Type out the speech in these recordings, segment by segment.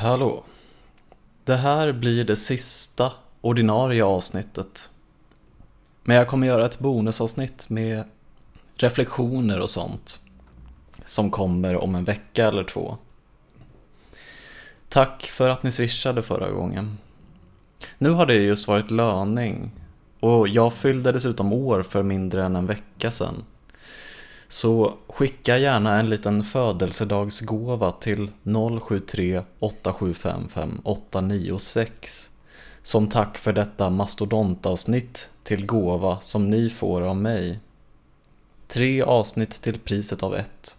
Hallå. Det här blir det sista ordinarie avsnittet. Men jag kommer göra ett bonusavsnitt med reflektioner och sånt. Som kommer om en vecka eller två. Tack för att ni swishade förra gången. Nu har det just varit löning och jag fyllde dessutom år för mindre än en vecka sedan. Så skicka gärna en liten födelsedagsgåva till 073 875 5896 som tack för detta mastodontavsnitt till gåva som ni får av mig. Tre avsnitt till priset av ett.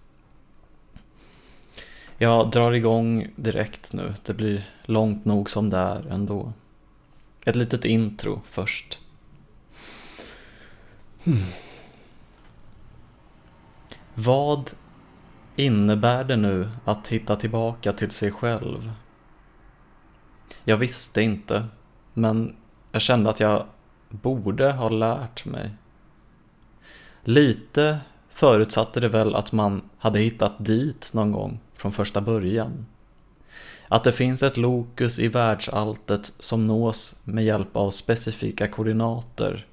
Jag drar igång direkt nu, det blir långt nog som det är ändå. Ett litet intro först. Hmm. Vad innebär det nu att hitta tillbaka till sig själv? Jag visste inte, men jag kände att jag borde ha lärt mig. Lite förutsatte det väl att man hade hittat dit någon gång från första början. Att det finns ett lokus i världsalltet som nås med hjälp av specifika koordinater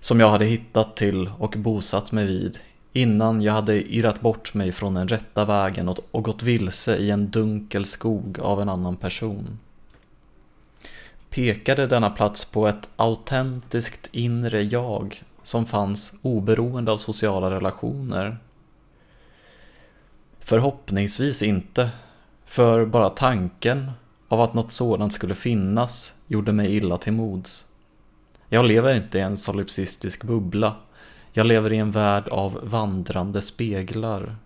som jag hade hittat till och bosatt mig vid innan jag hade irrat bort mig från den rätta vägen och gått vilse i en dunkel skog av en annan person. Pekade denna plats på ett autentiskt inre jag som fanns oberoende av sociala relationer? Förhoppningsvis inte, för bara tanken av att något sådant skulle finnas gjorde mig illa till mods. Jag lever inte i en solipsistisk bubbla jag lever i en värld av vandrande speglar.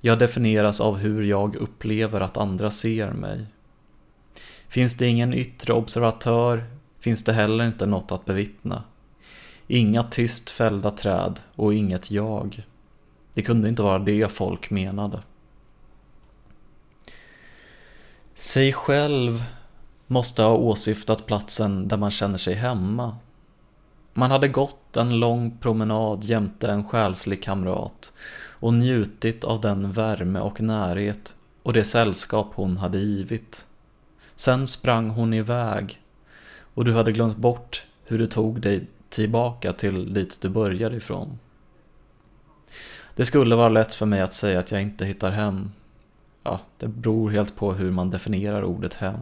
Jag definieras av hur jag upplever att andra ser mig. Finns det ingen yttre observatör finns det heller inte något att bevittna. Inga tyst fällda träd och inget jag. Det kunde inte vara det folk menade. Sig själv måste ha åsyftat platsen där man känner sig hemma. Man hade gått en lång promenad jämte en själslig kamrat och njutit av den värme och närhet och det sällskap hon hade givit. Sen sprang hon iväg och du hade glömt bort hur du tog dig tillbaka till dit du började ifrån. Det skulle vara lätt för mig att säga att jag inte hittar hem. Ja, det beror helt på hur man definierar ordet hem.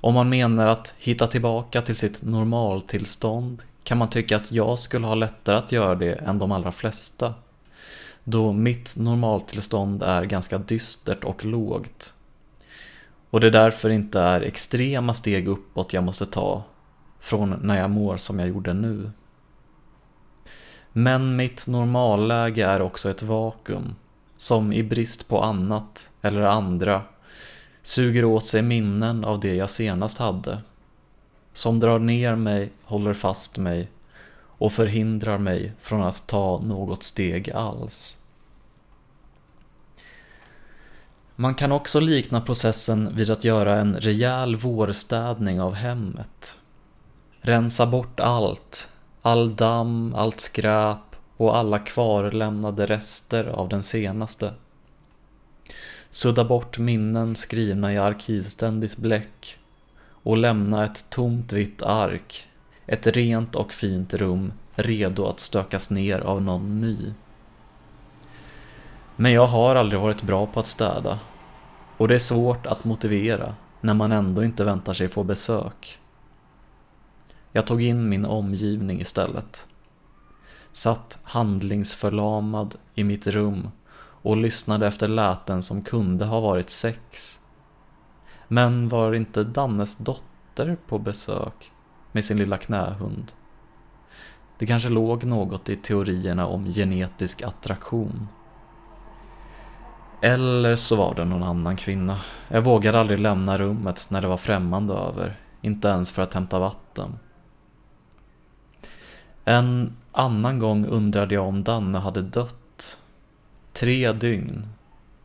Om man menar att hitta tillbaka till sitt normaltillstånd kan man tycka att jag skulle ha lättare att göra det än de allra flesta. Då mitt normaltillstånd är ganska dystert och lågt. Och det därför inte är extrema steg uppåt jag måste ta från när jag mår som jag gjorde nu. Men mitt normalläge är också ett vakuum som i brist på annat eller andra suger åt sig minnen av det jag senast hade. Som drar ner mig, håller fast mig och förhindrar mig från att ta något steg alls. Man kan också likna processen vid att göra en rejäl vårstädning av hemmet. Rensa bort allt, all damm, allt skräp och alla kvarlämnade rester av den senaste. Sudda bort minnen skrivna i arkivständigt bläck och lämna ett tomt vitt ark, ett rent och fint rum redo att stökas ner av någon ny. Men jag har aldrig varit bra på att städa och det är svårt att motivera när man ändå inte väntar sig få besök. Jag tog in min omgivning istället. Satt handlingsförlamad i mitt rum och lyssnade efter läten som kunde ha varit sex. Men var inte Dannes dotter på besök med sin lilla knähund? Det kanske låg något i teorierna om genetisk attraktion. Eller så var det någon annan kvinna. Jag vågade aldrig lämna rummet när det var främmande över, inte ens för att hämta vatten. En annan gång undrade jag om Danne hade dött Tre dygn.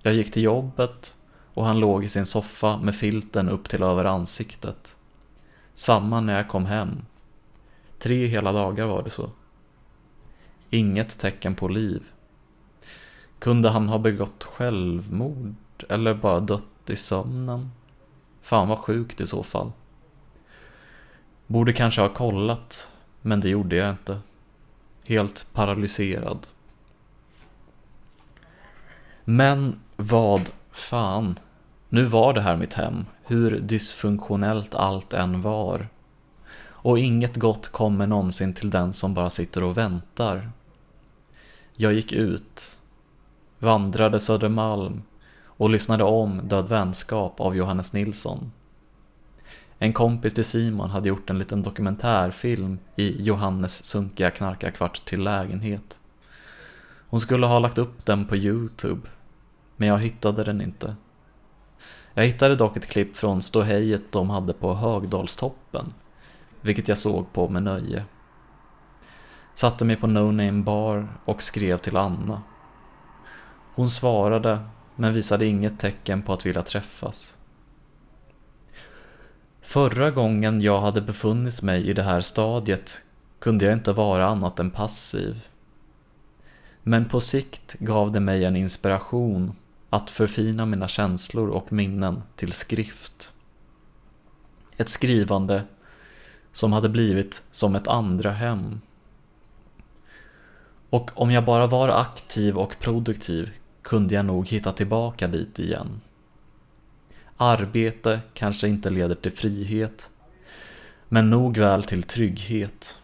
Jag gick till jobbet och han låg i sin soffa med filten upp till över ansiktet. Samma när jag kom hem. Tre hela dagar var det så. Inget tecken på liv. Kunde han ha begått självmord eller bara dött i sömnen. Fan vad sjukt i så fall. Borde kanske ha kollat, men det gjorde jag inte. Helt paralyserad. Men vad fan. Nu var det här mitt hem, hur dysfunktionellt allt än var. Och inget gott kommer någonsin till den som bara sitter och väntar. Jag gick ut, vandrade Södermalm och lyssnade om Död vänskap av Johannes Nilsson. En kompis till Simon hade gjort en liten dokumentärfilm i Johannes sunkiga knarkarkvart till lägenhet. Hon skulle ha lagt upp den på Youtube, men jag hittade den inte. Jag hittade dock ett klipp från ståhejet de hade på Högdalstoppen, vilket jag såg på med nöje. Satte mig på No Name Bar och skrev till Anna. Hon svarade, men visade inget tecken på att vilja träffas. Förra gången jag hade befunnit mig i det här stadiet kunde jag inte vara annat än passiv. Men på sikt gav det mig en inspiration att förfina mina känslor och minnen till skrift. Ett skrivande som hade blivit som ett andra hem. Och om jag bara var aktiv och produktiv kunde jag nog hitta tillbaka dit igen. Arbete kanske inte leder till frihet, men nog väl till trygghet.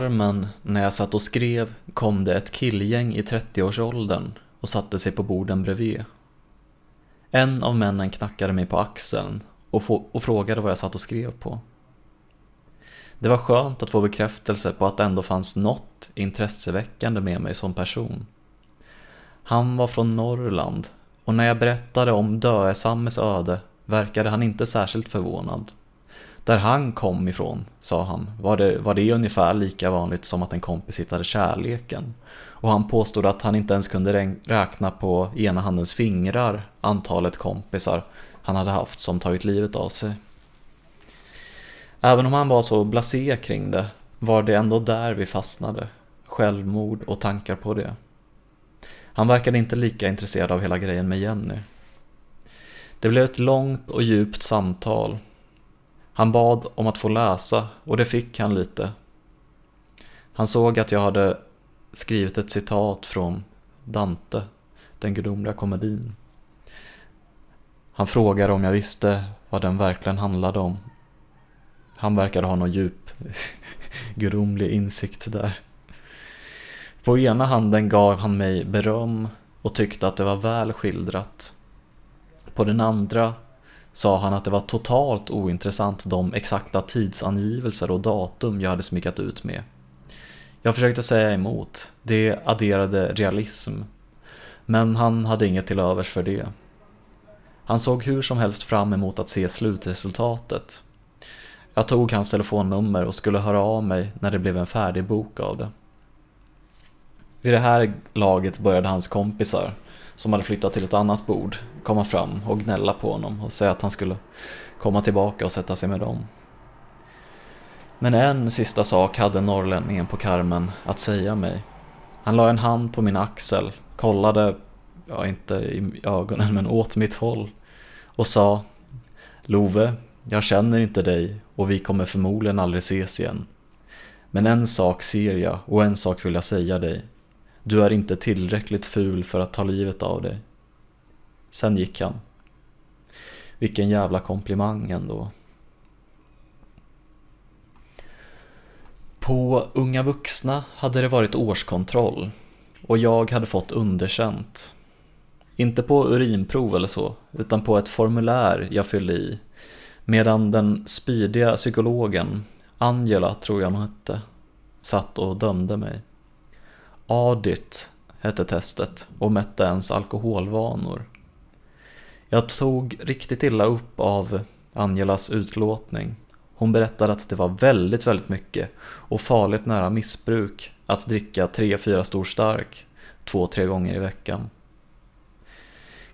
Larmen när jag satt och skrev kom det ett killgäng i 30-årsåldern och satte sig på borden bredvid. En av männen knackade mig på axeln och, och frågade vad jag satt och skrev på. Det var skönt att få bekräftelse på att det ändå fanns något intresseväckande med mig som person. Han var från Norrland och när jag berättade om Döesammes öde verkade han inte särskilt förvånad. Där han kom ifrån, sa han, var det, var det ungefär lika vanligt som att en kompis hittade kärleken. Och han påstod att han inte ens kunde räkna på ena handens fingrar antalet kompisar han hade haft som tagit livet av sig. Även om han var så blasé kring det var det ändå där vi fastnade. Självmord och tankar på det. Han verkade inte lika intresserad av hela grejen med Jenny. Det blev ett långt och djupt samtal. Han bad om att få läsa och det fick han lite. Han såg att jag hade skrivit ett citat från Dante, den gudomliga komedin. Han frågade om jag visste vad den verkligen handlade om. Han verkade ha någon djup gudomlig insikt där. På ena handen gav han mig beröm och tyckte att det var väl skildrat. På den andra sa han att det var totalt ointressant de exakta tidsangivelser och datum jag hade smyckat ut med. Jag försökte säga emot, det adderade realism. Men han hade inget till övers för det. Han såg hur som helst fram emot att se slutresultatet. Jag tog hans telefonnummer och skulle höra av mig när det blev en färdig bok av det. Vid det här laget började hans kompisar, som hade flyttat till ett annat bord, komma fram och gnälla på honom och säga att han skulle komma tillbaka och sätta sig med dem. Men en sista sak hade norrlänningen på karmen att säga mig. Han la en hand på min axel, kollade, ja inte i ögonen men åt mitt håll och sa Love, jag känner inte dig och vi kommer förmodligen aldrig ses igen. Men en sak ser jag och en sak vill jag säga dig. Du är inte tillräckligt ful för att ta livet av dig. Sen gick han. Vilken jävla komplimang ändå. På Unga Vuxna hade det varit årskontroll och jag hade fått underkänt. Inte på urinprov eller så, utan på ett formulär jag fyllde i. Medan den spydiga psykologen, Angela tror jag hon hette, satt och dömde mig. Audit hette testet och mätte ens alkoholvanor. Jag tog riktigt illa upp av Angelas utlåtning. Hon berättade att det var väldigt, väldigt mycket och farligt nära missbruk att dricka tre, fyra stor stark två, tre gånger i veckan.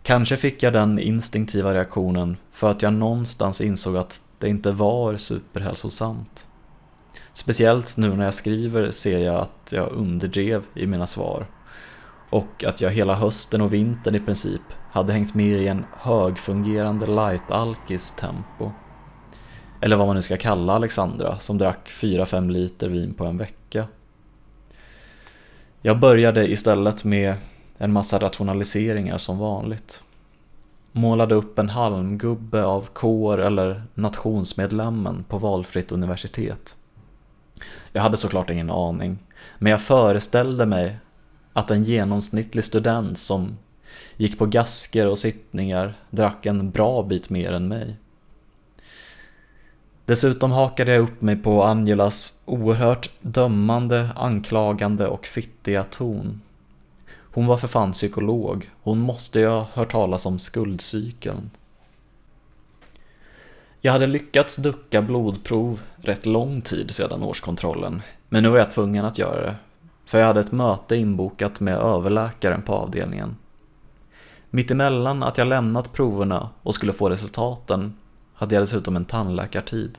Kanske fick jag den instinktiva reaktionen för att jag någonstans insåg att det inte var superhälsosamt. Speciellt nu när jag skriver ser jag att jag underdrev i mina svar och att jag hela hösten och vintern i princip hade hängt med i en högfungerande light-alkis tempo. Eller vad man nu ska kalla Alexandra som drack 4-5 liter vin på en vecka. Jag började istället med en massa rationaliseringar som vanligt. Målade upp en halmgubbe av kår eller nationsmedlemmen på valfritt universitet. Jag hade såklart ingen aning, men jag föreställde mig att en genomsnittlig student som gick på gasker och sittningar drack en bra bit mer än mig. Dessutom hakade jag upp mig på Angelas oerhört dömande, anklagande och fittiga ton. Hon var för fan psykolog, hon måste ju ha hört talas om skuldcykeln. Jag hade lyckats ducka blodprov rätt lång tid sedan årskontrollen, men nu var jag tvungen att göra det, för jag hade ett möte inbokat med överläkaren på avdelningen. Mittemellan att jag lämnat proverna och skulle få resultaten hade jag dessutom en tandläkartid.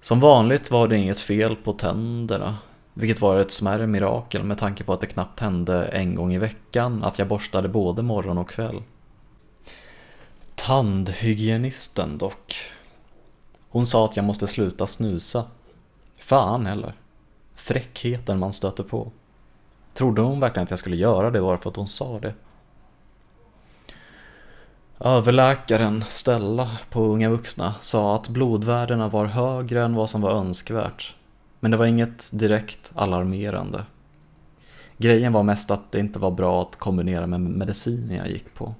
Som vanligt var det inget fel på tänderna, vilket var ett smärre mirakel med tanke på att det knappt hände en gång i veckan att jag borstade både morgon och kväll. Tandhygienisten dock. Hon sa att jag måste sluta snusa. Fan heller. Fräckheten man stöter på. Trodde hon verkligen att jag skulle göra det bara för att hon sa det? Överläkaren Stella på Unga Vuxna sa att blodvärdena var högre än vad som var önskvärt. Men det var inget direkt alarmerande. Grejen var mest att det inte var bra att kombinera med medicinen jag gick på.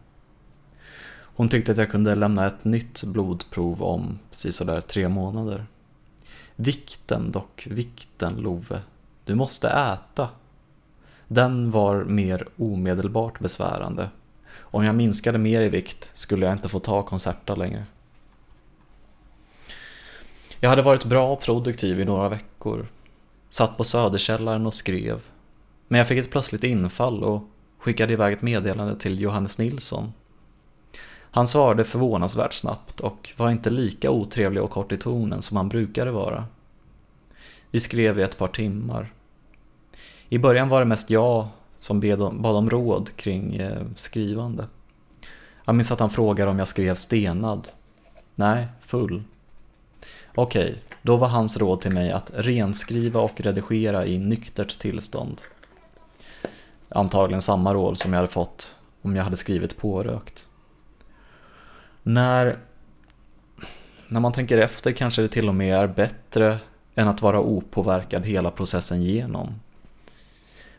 Hon tyckte att jag kunde lämna ett nytt blodprov om sådär tre månader. Vikten dock, vikten Love. Du måste äta. Den var mer omedelbart besvärande. Om jag minskade mer i vikt skulle jag inte få ta konserter längre. Jag hade varit bra och produktiv i några veckor. Satt på Söderkällaren och skrev. Men jag fick ett plötsligt infall och skickade iväg ett meddelande till Johannes Nilsson. Han svarade förvånansvärt snabbt och var inte lika otrevlig och kort i tonen som han brukade vara. Vi skrev i ett par timmar. I början var det mest jag som bad om råd kring eh, skrivande. Jag minns att han frågade om jag skrev stenad. Nej, full. Okej, då var hans råd till mig att renskriva och redigera i nyktert tillstånd. Antagligen samma råd som jag hade fått om jag hade skrivit pårökt. När, när man tänker efter kanske det till och med är bättre än att vara opåverkad hela processen genom.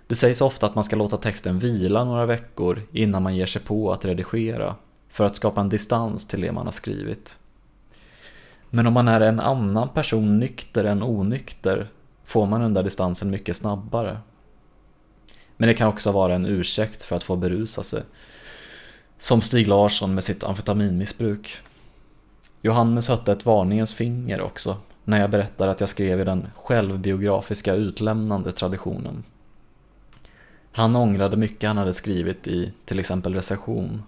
Det sägs ofta att man ska låta texten vila några veckor innan man ger sig på att redigera för att skapa en distans till det man har skrivit. Men om man är en annan person nykter än onykter får man den där distansen mycket snabbare. Men det kan också vara en ursäkt för att få berusa sig. Som Stig Larsson med sitt amfetaminmissbruk. Johannes hötte ett varningens finger också när jag berättade att jag skrev i den självbiografiska utlämnande traditionen. Han ångrade mycket han hade skrivit i till exempel recension.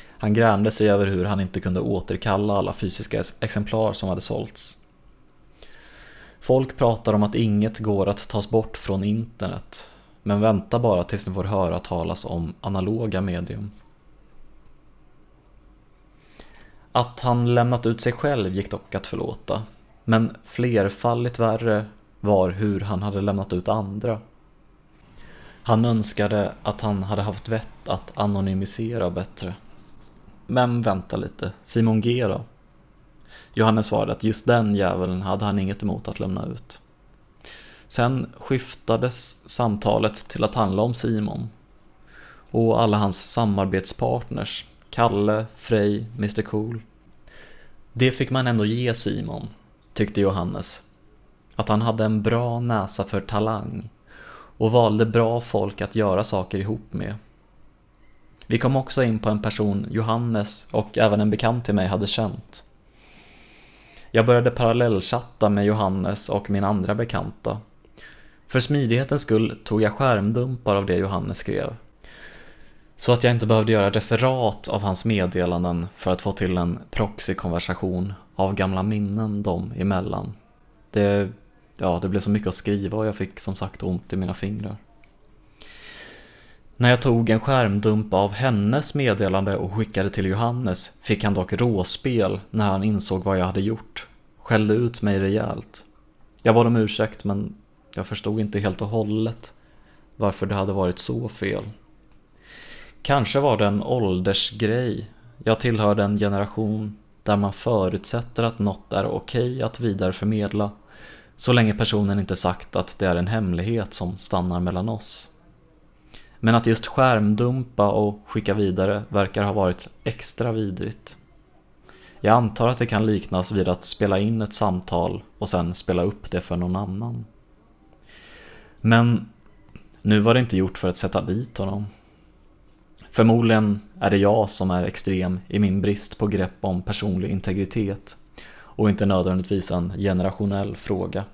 Han grämde sig över hur han inte kunde återkalla alla fysiska exemplar som hade sålts. Folk pratar om att inget går att tas bort från internet, men vänta bara tills ni får höra talas om analoga medium. Att han lämnat ut sig själv gick dock att förlåta, men flerfaldigt värre var hur han hade lämnat ut andra. Han önskade att han hade haft vett att anonymisera bättre. Men vänta lite, Simon G då? Johannes svarade att just den djävulen hade han inget emot att lämna ut. Sen skiftades samtalet till att handla om Simon och alla hans samarbetspartners, Kalle, Frej, Mr Cool. Det fick man ändå ge Simon, tyckte Johannes. Att han hade en bra näsa för talang och valde bra folk att göra saker ihop med. Vi kom också in på en person Johannes och även en bekant till mig hade känt. Jag började parallellchatta med Johannes och min andra bekanta. För smidighetens skull tog jag skärmdumpar av det Johannes skrev. Så att jag inte behövde göra referat av hans meddelanden för att få till en proxykonversation av gamla minnen dem emellan. Det, ja, det blev så mycket att skriva och jag fick som sagt ont i mina fingrar. När jag tog en skärmdump av hennes meddelande och skickade till Johannes fick han dock råspel när han insåg vad jag hade gjort. Skällde ut mig rejält. Jag bad om ursäkt men jag förstod inte helt och hållet varför det hade varit så fel. Kanske var det en åldersgrej. Jag tillhör den generation där man förutsätter att något är okej att vidareförmedla så länge personen inte sagt att det är en hemlighet som stannar mellan oss. Men att just skärmdumpa och skicka vidare verkar ha varit extra vidrigt. Jag antar att det kan liknas vid att spela in ett samtal och sen spela upp det för någon annan. Men nu var det inte gjort för att sätta dit honom. Förmodligen är det jag som är extrem i min brist på grepp om personlig integritet och inte nödvändigtvis en generationell fråga.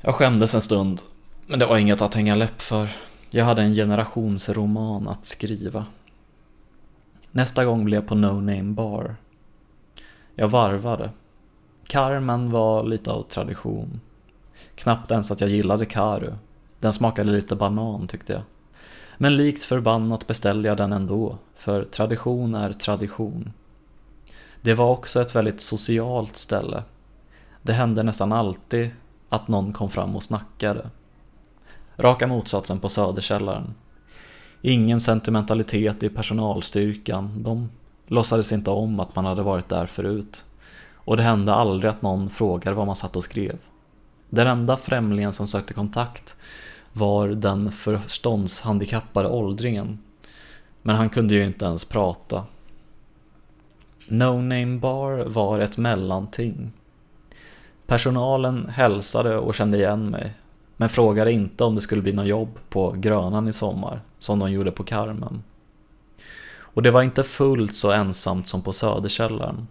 Jag skämdes en stund, men det var inget att hänga läpp för. Jag hade en generationsroman att skriva. Nästa gång blev jag på No Name Bar. Jag varvade. Carmen var lite av tradition. Knappt ens att jag gillade Karu. Den smakade lite banan tyckte jag. Men likt förbannat beställde jag den ändå, för tradition är tradition. Det var också ett väldigt socialt ställe. Det hände nästan alltid att någon kom fram och snackade. Raka motsatsen på Söderkällaren. Ingen sentimentalitet i personalstyrkan, de låtsades inte om att man hade varit där förut. och det hände aldrig att någon frågade vad man satt och skrev. Den enda främlingen som sökte kontakt var den förståndshandikappade åldringen. Men han kunde ju inte ens prata. No Name Bar var ett mellanting. Personalen hälsade och kände igen mig, men frågade inte om det skulle bli något jobb på Grönan i sommar, som de gjorde på Carmen. Och det var inte fullt så ensamt som på Söderkällaren.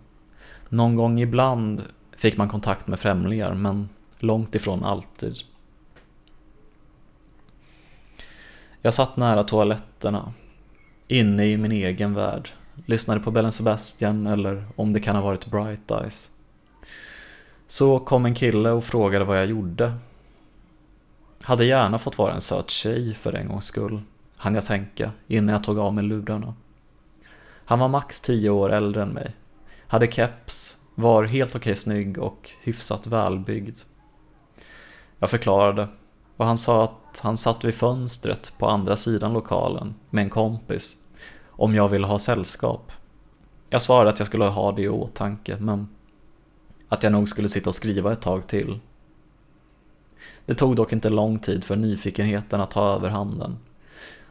Någon gång ibland fick man kontakt med främlingar, men långt ifrån alltid. Jag satt nära toaletterna, inne i min egen värld, lyssnade på Bellen Sebastian eller om det kan ha varit Bright Eyes. Så kom en kille och frågade vad jag gjorde. Hade gärna fått vara en söt tjej för en gångs skull, hann jag tänka innan jag tog av mig lurarna. Han var max tio år äldre än mig, hade keps, var helt okej snygg och hyfsat välbyggd. Jag förklarade och han sa att han satt vid fönstret på andra sidan lokalen med en kompis om jag ville ha sällskap. Jag svarade att jag skulle ha det i åtanke men att jag nog skulle sitta och skriva ett tag till. Det tog dock inte lång tid för nyfikenheten att ta överhanden.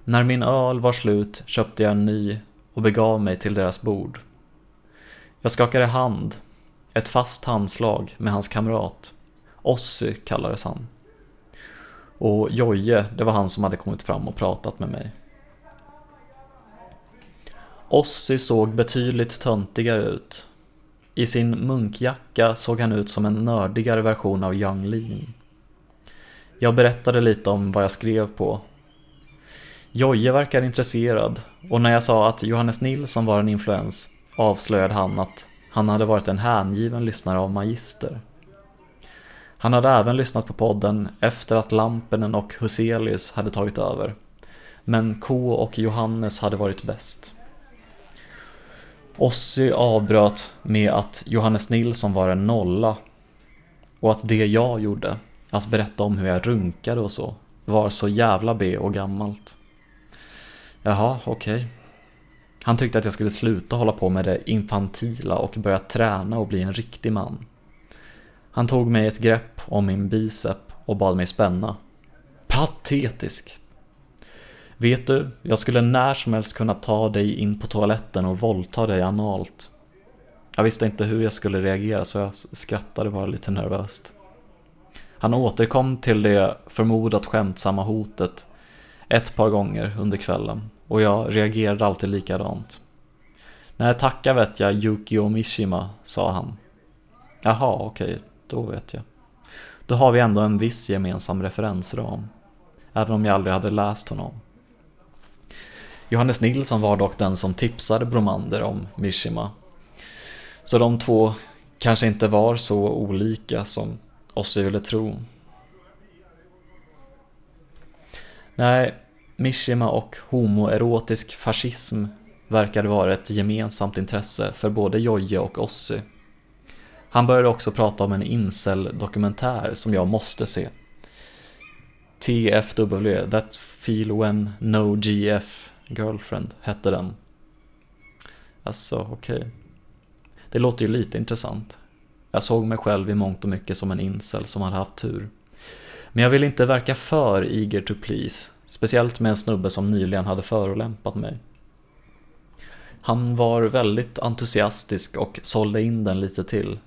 När min öl var slut köpte jag en ny och begav mig till deras bord. Jag skakade hand, ett fast handslag med hans kamrat. Ossi kallades han. Och Joje, det var han som hade kommit fram och pratat med mig. Ossi såg betydligt töntigare ut. I sin munkjacka såg han ut som en nördigare version av Young Lean. Jag berättade lite om vad jag skrev på. Joje verkade intresserad och när jag sa att Johannes Nilsson var en influens avslöjade han att han hade varit en hängiven lyssnare av Magister. Han hade även lyssnat på podden efter att Lampinen och Huselius hade tagit över. Men K och Johannes hade varit bäst. Ossi avbröt med att Johannes Nilsson var en nolla och att det jag gjorde, att berätta om hur jag runkade och så, var så jävla B och gammalt. Jaha, okej. Okay. Han tyckte att jag skulle sluta hålla på med det infantila och börja träna och bli en riktig man. Han tog mig ett grepp om min bicep och bad mig spänna. Patetisk, Vet du, jag skulle när som helst kunna ta dig in på toaletten och våldta dig analt. Jag visste inte hur jag skulle reagera så jag skrattade bara lite nervöst. Han återkom till det förmodat skämtsamma hotet ett par gånger under kvällen och jag reagerade alltid likadant. Nej, tacka vet jag Yukio Mishima, sa han. Jaha, okej, då vet jag. Då har vi ändå en viss gemensam referensram. Även om jag aldrig hade läst honom. Johannes Nilsson var dock den som tipsade Bromander om Mishima. Så de två kanske inte var så olika som Ossi ville tro. Nej, Mishima och homoerotisk fascism verkade vara ett gemensamt intresse för både Jojje och Ossi. Han började också prata om en incel-dokumentär som jag måste se. TFW, That Feel When No GF Girlfriend hette den. Alltså, okej. Okay. Det låter ju lite intressant. Jag såg mig själv i mångt och mycket som en incel som hade haft tur. Men jag vill inte verka för eager to please, speciellt med en snubbe som nyligen hade förolämpat mig. Han var väldigt entusiastisk och sålde in den lite till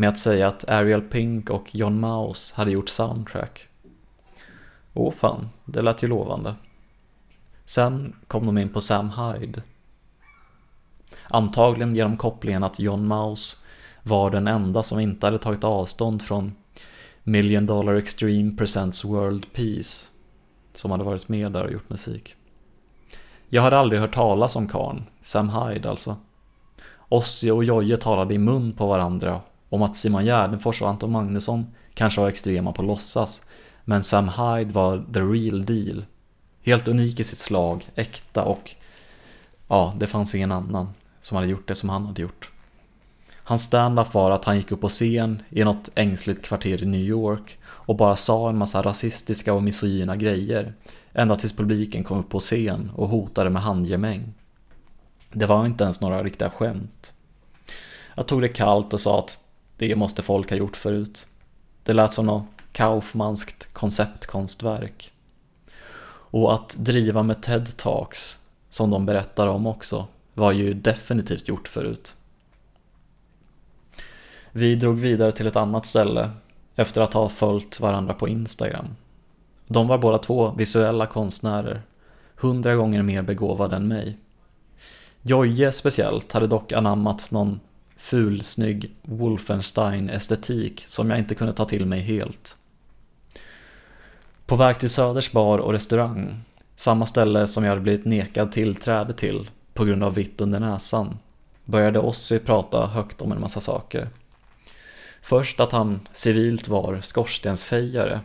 med att säga att Ariel Pink och John Mouse hade gjort soundtrack. Åh fan, det lät ju lovande. Sen kom de in på Sam Hyde. Antagligen genom kopplingen att John Mouse var den enda som inte hade tagit avstånd från Million Dollar Extreme Presents World Peace som hade varit med där och gjort musik. Jag hade aldrig hört talas om karn, Sam Hyde alltså. Ossie och Jojje talade i mun på varandra om att Simon Gärdenfors och Anton Magnusson kanske var extrema på låtsas, men Sam Hyde var the real deal Helt unik i sitt slag, äkta och ja, det fanns ingen annan som hade gjort det som han hade gjort. Hans standup var att han gick upp på scen i något ängsligt kvarter i New York och bara sa en massa rasistiska och misogyna grejer ända tills publiken kom upp på scen och hotade med handgemäng. Det var inte ens några riktiga skämt. Jag tog det kallt och sa att det måste folk ha gjort förut. Det lät som något Kaufmanskt konceptkonstverk. Och att driva med TED-talks, som de berättar om också, var ju definitivt gjort förut. Vi drog vidare till ett annat ställe efter att ha följt varandra på Instagram. De var båda två visuella konstnärer, hundra gånger mer begåvade än mig. Jojje speciellt hade dock anammat någon fulsnygg Wolfenstein-estetik som jag inte kunde ta till mig helt. På väg till Söders bar och restaurang, samma ställe som jag hade blivit nekad tillträde till på grund av vitt under näsan, började Ossi prata högt om en massa saker. Först att han civilt var skorstensfejare.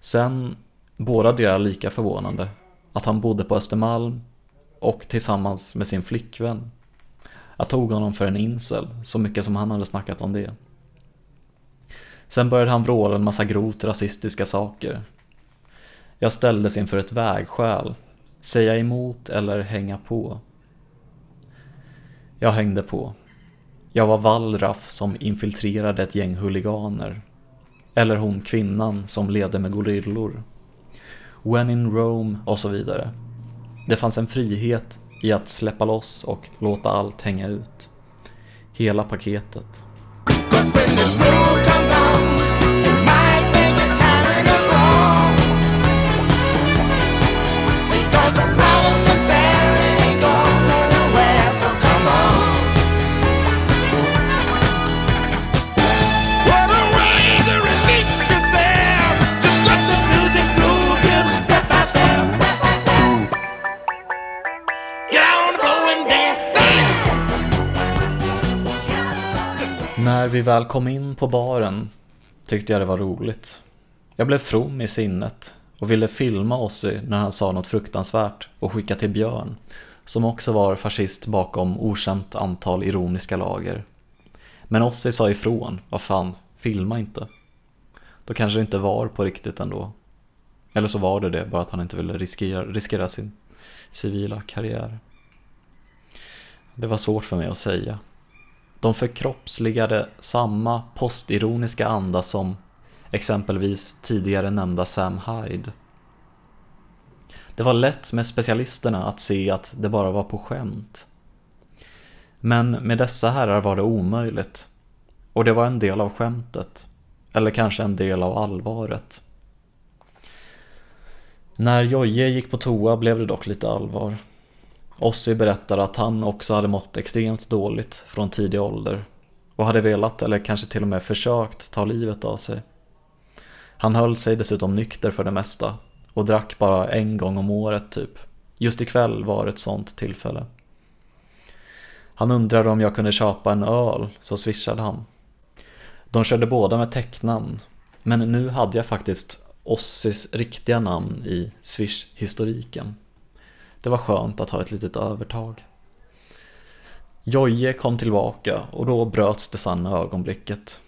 Sen, båda delar lika förvånande, att han bodde på Östermalm och tillsammans med sin flickvän. Jag tog honom för en incel, så mycket som han hade snackat om det. Sen började han vråla en massa grovt rasistiska saker. Jag ställdes inför ett vägskäl. Säga emot eller hänga på. Jag hängde på. Jag var Wallraff som infiltrerade ett gäng huliganer. Eller hon kvinnan som levde med gorillor. When in Rome och så vidare. Det fanns en frihet i att släppa loss och låta allt hänga ut. Hela paketet. När vi väl kom in på baren tyckte jag det var roligt. Jag blev from i sinnet och ville filma Ossi när han sa något fruktansvärt och skicka till Björn, som också var fascist bakom okänt antal ironiska lager. Men Ossi sa ifrån, vad fan, filma inte. Då kanske det inte var på riktigt ändå. Eller så var det det, bara att han inte ville riskera, riskera sin civila karriär. Det var svårt för mig att säga. De förkroppsligade samma postironiska anda som exempelvis tidigare nämnda Sam Hyde. Det var lätt med specialisterna att se att det bara var på skämt. Men med dessa herrar var det omöjligt. Och det var en del av skämtet. Eller kanske en del av allvaret. När Jojje gick på toa blev det dock lite allvar. Ossi berättade att han också hade mått extremt dåligt från tidig ålder och hade velat, eller kanske till och med försökt, ta livet av sig. Han höll sig dessutom nykter för det mesta och drack bara en gång om året typ. Just ikväll var ett sånt tillfälle. Han undrade om jag kunde köpa en öl, så swishade han. De körde båda med tecknamn, men nu hade jag faktiskt Ossis riktiga namn i swish-historiken. Det var skönt att ha ett litet övertag. Jojje kom tillbaka och då bröts det sanna ögonblicket.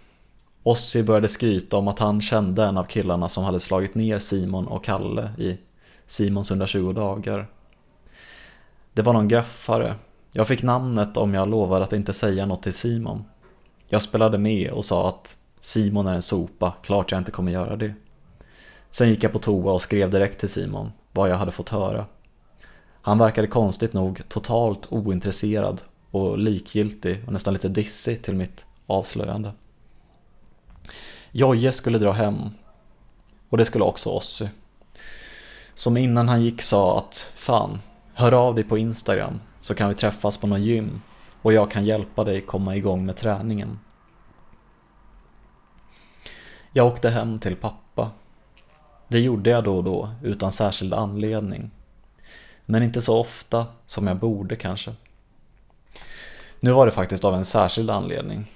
Ossi började skryta om att han kände en av killarna som hade slagit ner Simon och Kalle i Simons 120 dagar. Det var någon graffare. Jag fick namnet om jag lovade att inte säga något till Simon. Jag spelade med och sa att Simon är en sopa, klart jag inte kommer göra det. Sen gick jag på toa och skrev direkt till Simon vad jag hade fått höra. Han verkade konstigt nog totalt ointresserad och likgiltig och nästan lite dissig till mitt avslöjande. Jojje skulle dra hem och det skulle också Ossi. Som innan han gick sa att fan, hör av dig på Instagram så kan vi träffas på någon gym och jag kan hjälpa dig komma igång med träningen. Jag åkte hem till pappa. Det gjorde jag då och då utan särskild anledning men inte så ofta som jag borde kanske. Nu var det faktiskt av en särskild anledning.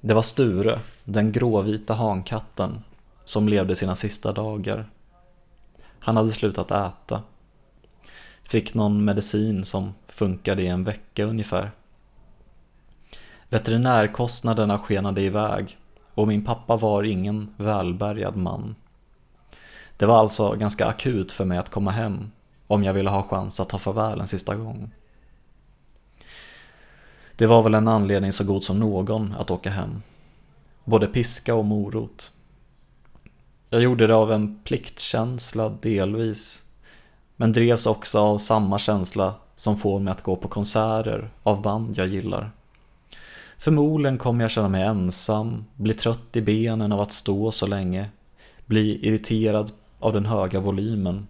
Det var Sture, den gråvita hankatten, som levde sina sista dagar. Han hade slutat äta. Fick någon medicin som funkade i en vecka ungefär. Veterinärkostnaderna skenade iväg och min pappa var ingen välbärgad man. Det var alltså ganska akut för mig att komma hem om jag ville ha chans att ta farväl en sista gång. Det var väl en anledning så god som någon att åka hem. både piska och morot. Jag gjorde det av en pliktkänsla delvis, men drevs också av samma känsla som får mig att gå på konserter av band jag gillar. Förmodligen kommer jag känna mig ensam, bli trött i benen av att stå så länge, bli irriterad av den höga volymen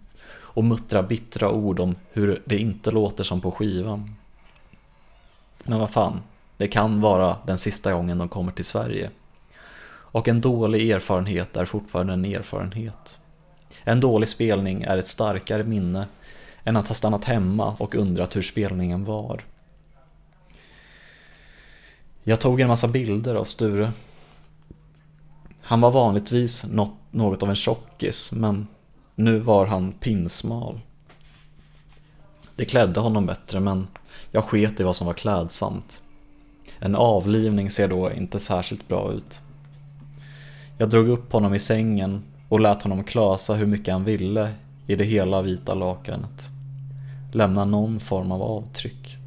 och muttra bittra ord om hur det inte låter som på skivan. Men vad fan, det kan vara den sista gången de kommer till Sverige. Och en dålig erfarenhet är fortfarande en erfarenhet. En dålig spelning är ett starkare minne än att ha stannat hemma och undrat hur spelningen var. Jag tog en massa bilder av Sture. Han var vanligtvis något av en tjockis, men nu var han pinsmal. Det klädde honom bättre, men jag sket i vad som var klädsamt. En avlivning ser då inte särskilt bra ut. Jag drog upp honom i sängen och lät honom klasa hur mycket han ville i det hela vita lakanet. Lämna någon form av avtryck.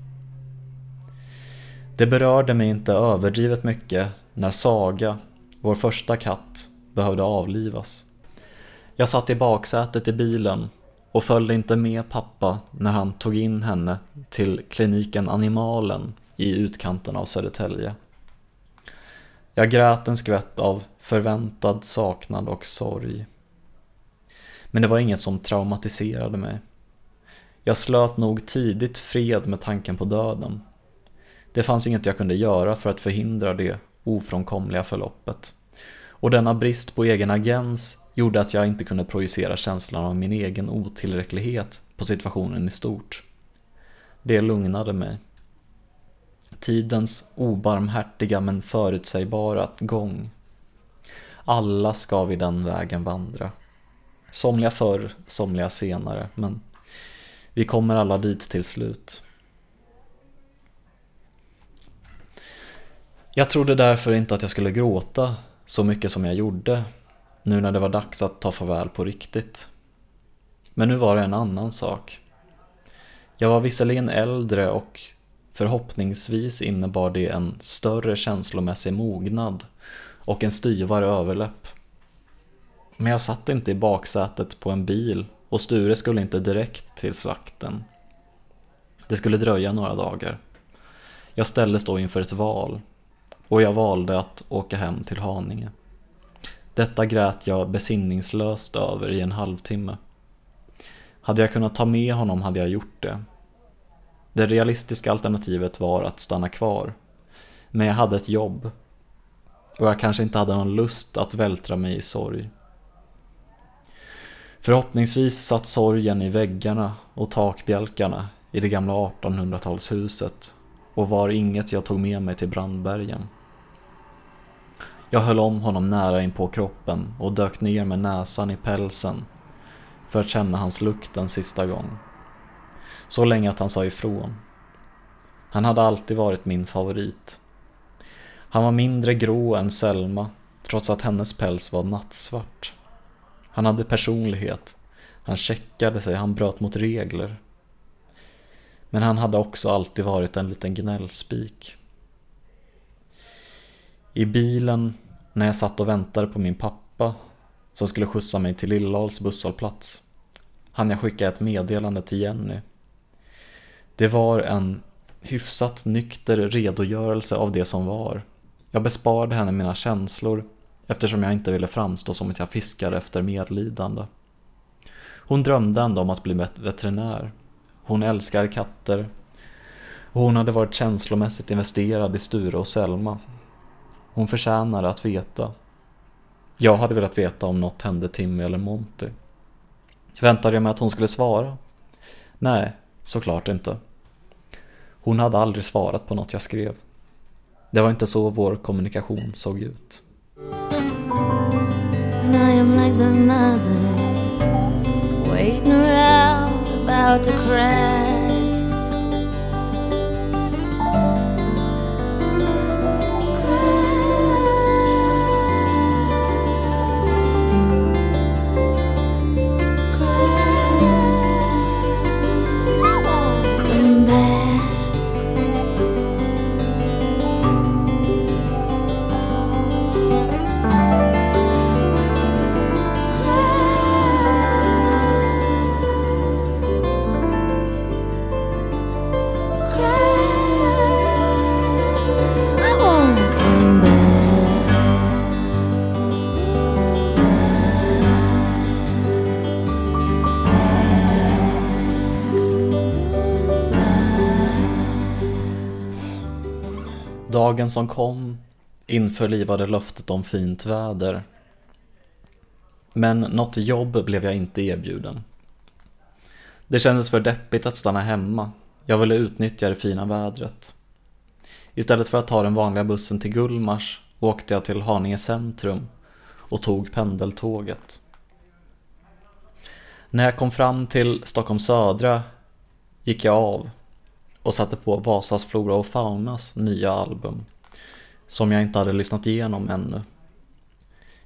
Det berörde mig inte överdrivet mycket när Saga, vår första katt, behövde avlivas. Jag satt i baksätet i bilen och följde inte med pappa när han tog in henne till kliniken Animalen i utkanten av Södertälje. Jag grät en skvätt av förväntad saknad och sorg. Men det var inget som traumatiserade mig. Jag slöt nog tidigt fred med tanken på döden. Det fanns inget jag kunde göra för att förhindra det ofrånkomliga förloppet. Och denna brist på egen agens gjorde att jag inte kunde projicera känslan av min egen otillräcklighet på situationen i stort. Det lugnade mig. Tidens obarmhärtiga men förutsägbara gång. Alla ska vi den vägen vandra. Somliga förr, somliga senare, men vi kommer alla dit till slut. Jag trodde därför inte att jag skulle gråta så mycket som jag gjorde nu när det var dags att ta farväl på riktigt. Men nu var det en annan sak. Jag var visserligen äldre och förhoppningsvis innebar det en större känslomässig mognad och en styvare överläpp. Men jag satt inte i baksätet på en bil och Sture skulle inte direkt till slakten. Det skulle dröja några dagar. Jag ställdes då inför ett val och jag valde att åka hem till Haninge. Detta grät jag besinningslöst över i en halvtimme. Hade jag kunnat ta med honom hade jag gjort det. Det realistiska alternativet var att stanna kvar. Men jag hade ett jobb. Och jag kanske inte hade någon lust att vältra mig i sorg. Förhoppningsvis satt sorgen i väggarna och takbjälkarna i det gamla 1800-talshuset och var inget jag tog med mig till Brandbergen. Jag höll om honom nära in på kroppen och dök ner med näsan i pälsen för att känna hans lukt en sista gång. Så länge att han sa ifrån. Han hade alltid varit min favorit. Han var mindre grå än Selma, trots att hennes päls var nattsvart. Han hade personlighet. Han checkade sig, han bröt mot regler. Men han hade också alltid varit en liten gnällspik. I bilen, när jag satt och väntade på min pappa som skulle skjutsa mig till Lillahls busshållplats, hann jag skicka ett meddelande till Jenny. Det var en hyfsat nykter redogörelse av det som var. Jag besparade henne mina känslor eftersom jag inte ville framstå som att jag fiskade efter medlidande. Hon drömde ändå om att bli veterinär. Hon älskar katter. Och hon hade varit känslomässigt investerad i Sture och Selma hon förtjänade att veta. Jag hade velat veta om något hände Timmy eller Monty. Väntade jag mig att hon skulle svara? Nej, såklart inte. Hon hade aldrig svarat på något jag skrev. Det var inte så vår kommunikation såg ut. I am like the mother Waiting around about to cry Dagen som kom införlivade löftet om fint väder. Men något jobb blev jag inte erbjuden. Det kändes för deppigt att stanna hemma. Jag ville utnyttja det fina vädret. Istället för att ta den vanliga bussen till Gullmars åkte jag till Haninge centrum och tog pendeltåget. När jag kom fram till Stockholm södra gick jag av och satte på Vasas Flora och Faunas nya album som jag inte hade lyssnat igenom ännu.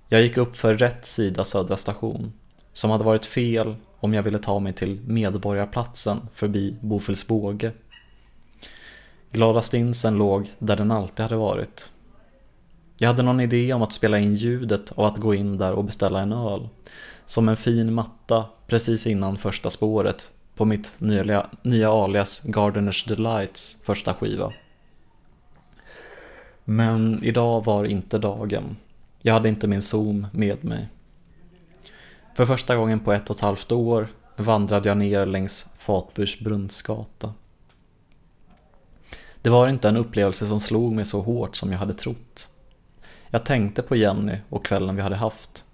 Jag gick upp för rätt sida Södra station som hade varit fel om jag ville ta mig till Medborgarplatsen förbi Bofelsbåge. Glada Stinsen låg där den alltid hade varit. Jag hade någon idé om att spela in ljudet av att gå in där och beställa en öl. Som en fin matta precis innan första spåret på mitt nya, nya alias Gardeners Delights första skiva. Men idag var inte dagen. Jag hade inte min zoom med mig. För första gången på ett och ett halvt år vandrade jag ner längs Fatburs brunnsgata. Det var inte en upplevelse som slog mig så hårt som jag hade trott. Jag tänkte på Jenny och kvällen vi hade haft.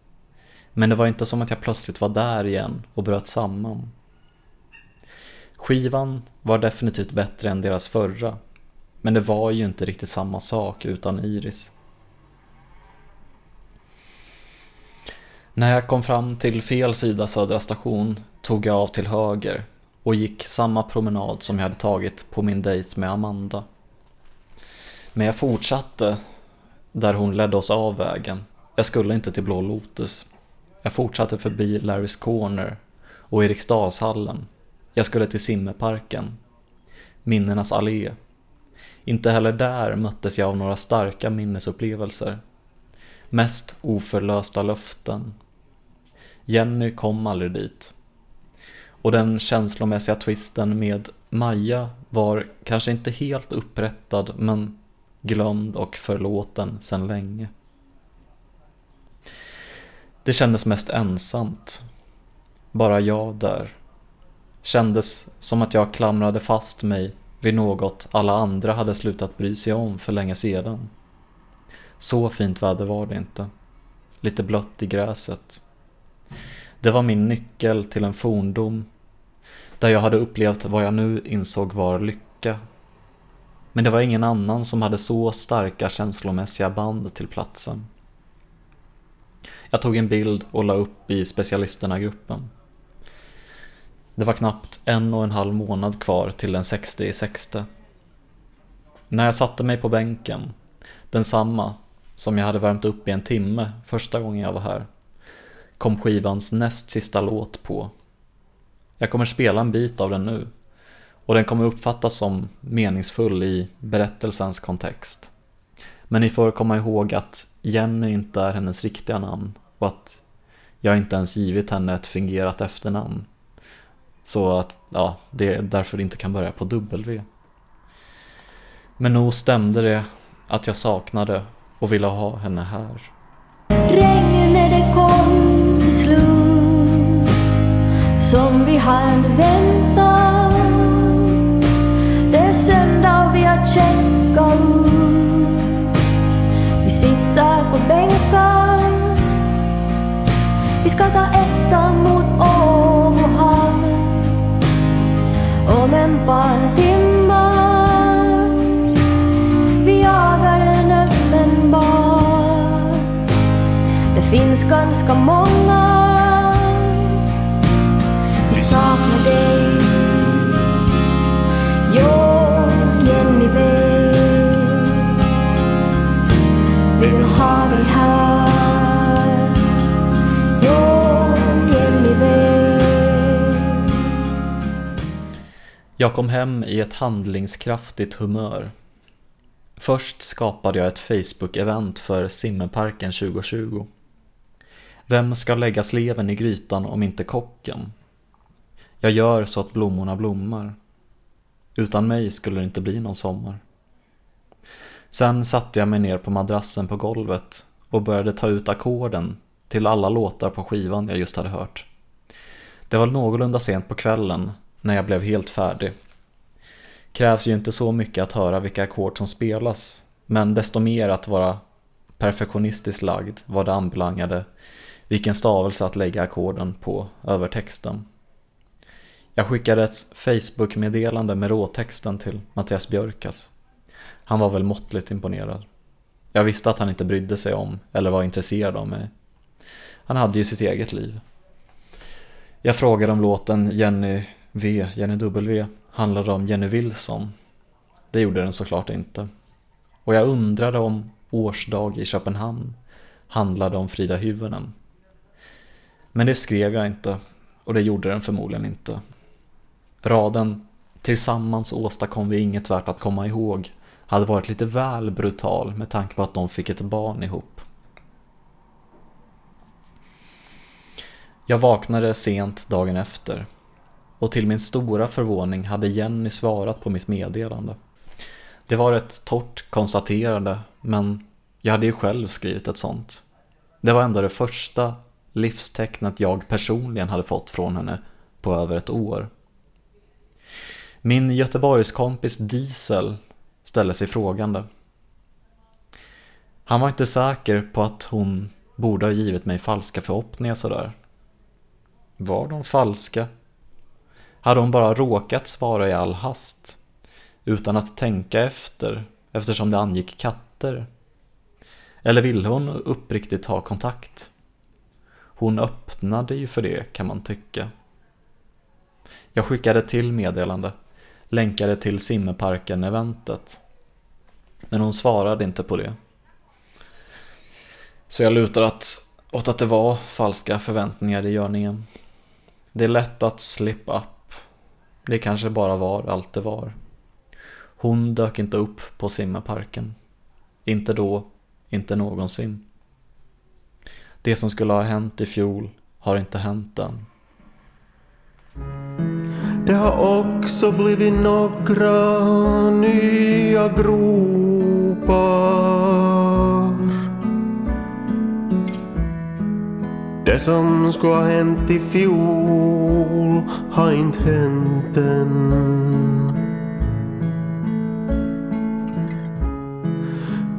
Men det var inte som att jag plötsligt var där igen och bröt samman. Skivan var definitivt bättre än deras förra. Men det var ju inte riktigt samma sak utan Iris. När jag kom fram till fel sida Södra station tog jag av till höger och gick samma promenad som jag hade tagit på min dejt med Amanda. Men jag fortsatte där hon ledde oss av vägen. Jag skulle inte till Blå Lotus. Jag fortsatte förbi Larrys Corner och Eriksdalshallen. Jag skulle till Simmerparken. Minnenas allé. Inte heller där möttes jag av några starka minnesupplevelser. Mest oförlösta löften. Jenny kom aldrig dit. Och den känslomässiga twisten med Maja var kanske inte helt upprättad men glömd och förlåten sedan länge. Det kändes mest ensamt. Bara jag där. Kändes som att jag klamrade fast mig vid något alla andra hade slutat bry sig om för länge sedan. Så fint väder var det inte. Lite blött i gräset. Det var min nyckel till en forndom där jag hade upplevt vad jag nu insåg var lycka. Men det var ingen annan som hade så starka känslomässiga band till platsen. Jag tog en bild och la upp i specialisterna-gruppen. Det var knappt en och en halv månad kvar till den 60 i sexte. När jag satte mig på bänken, densamma som jag hade värmt upp i en timme första gången jag var här, kom skivans näst sista låt på. Jag kommer spela en bit av den nu och den kommer uppfattas som meningsfull i berättelsens kontext. Men ni får komma ihåg att Jenny inte är hennes riktiga namn och att jag inte ens givit henne ett fingerat efternamn. Så att, ja, det är därför det inte kan börja på W. Men nog stämde det att jag saknade och ville ha henne här. Regnet det kom till slut som vi hade väntat. Det är söndag och vi har checkat ut. Vi sitter på bänkar. Vi ska ta finns ganska många. Vi saknar dig. Jo, Jenny vet. Vi vill ha dig här. Jo, Jenny vet. Jag kom hem i ett handlingskraftigt humör. Först skapade jag ett Facebook-event för Simmerparken 2020. Vem ska lägga sleven i grytan om inte kocken? Jag gör så att blommorna blommar. Utan mig skulle det inte bli någon sommar. Sen satte jag mig ner på madrassen på golvet och började ta ut ackorden till alla låtar på skivan jag just hade hört. Det var någorlunda sent på kvällen när jag blev helt färdig. Krävs ju inte så mycket att höra vilka ackord som spelas, men desto mer att vara perfektionistiskt lagd vad det anbelangade vilken stavelse att lägga ackorden på över texten. Jag skickade ett Facebook-meddelande med råtexten till Mattias Björkas. Han var väl måttligt imponerad. Jag visste att han inte brydde sig om eller var intresserad av mig. Han hade ju sitt eget liv. Jag frågade om låten Jenny V, Jenny W handlade om Jenny Wilson. Det gjorde den såklart inte. Och jag undrade om Årsdag i Köpenhamn handlade om Frida Hyvönen. Men det skrev jag inte och det gjorde den förmodligen inte. Raden “Tillsammans åstadkom vi inget värt att komma ihåg” hade varit lite väl brutal med tanke på att de fick ett barn ihop. Jag vaknade sent dagen efter och till min stora förvåning hade Jenny svarat på mitt meddelande. Det var ett torrt konstaterande, men jag hade ju själv skrivit ett sånt. Det var ändå det första livstecknet jag personligen hade fått från henne på över ett år. Min Göteborgskompis Diesel ställde sig frågande. Han var inte säker på att hon borde ha givit mig falska förhoppningar sådär. Var de falska? Hade hon bara råkat svara i all hast? Utan att tänka efter, eftersom det angick katter? Eller ville hon uppriktigt ha kontakt? Hon öppnade ju för det kan man tycka. Jag skickade till meddelande, länkade till simmeparken-eventet. Men hon svarade inte på det. Så jag lutar att, åt att det var falska förväntningar i görningen. Det är lätt att slip up. Det kanske bara var allt det var. Hon dök inte upp på simmeparken. Inte då, inte någonsin. Det som skulle ha hänt i fjol har inte hänt än. Det har också blivit några nya gropar. Det som skulle ha hänt i fjol har inte hänt än.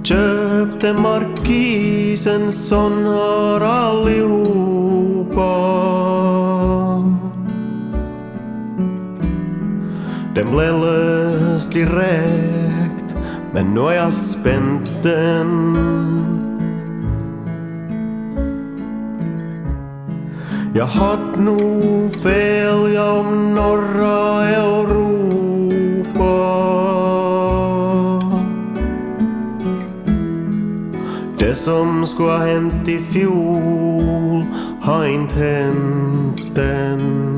Köpte markisen sån har allihopa. Den blev löst direkt, men nu har jag spänt den. Jag hade nog fel, jag, om norra euro som skulle ha hänt i fjol har inte hänt än.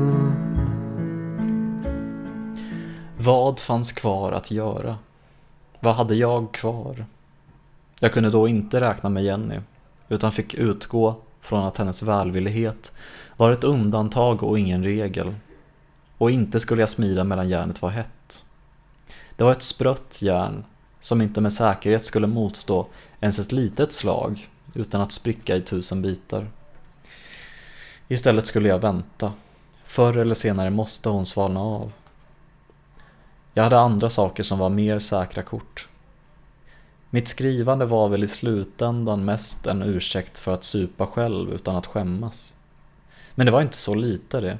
Vad fanns kvar att göra? Vad hade jag kvar? Jag kunde då inte räkna med Jenny, utan fick utgå från att hennes välvillighet var ett undantag och ingen regel. Och inte skulle jag smida medan järnet var hett. Det var ett sprött järn som inte med säkerhet skulle motstå ens ett litet slag utan att spricka i tusen bitar. Istället skulle jag vänta. Förr eller senare måste hon svalna av. Jag hade andra saker som var mer säkra kort. Mitt skrivande var väl i slutändan mest en ursäkt för att supa själv utan att skämmas. Men det var inte så lite det.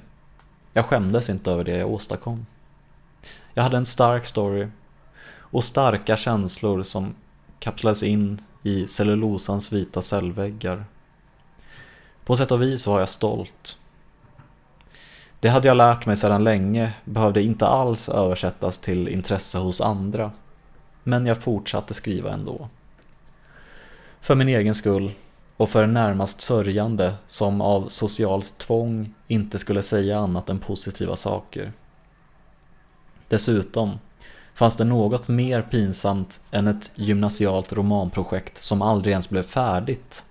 Jag skämdes inte över det jag åstadkom. Jag hade en stark story och starka känslor som kapslades in i cellulosans vita cellväggar. På sätt och vis var jag stolt. Det hade jag lärt mig sedan länge behövde inte alls översättas till intresse hos andra. Men jag fortsatte skriva ändå. För min egen skull och för en närmast sörjande som av socialt tvång inte skulle säga annat än positiva saker. Dessutom fanns det något mer pinsamt än ett gymnasialt romanprojekt som aldrig ens blev färdigt.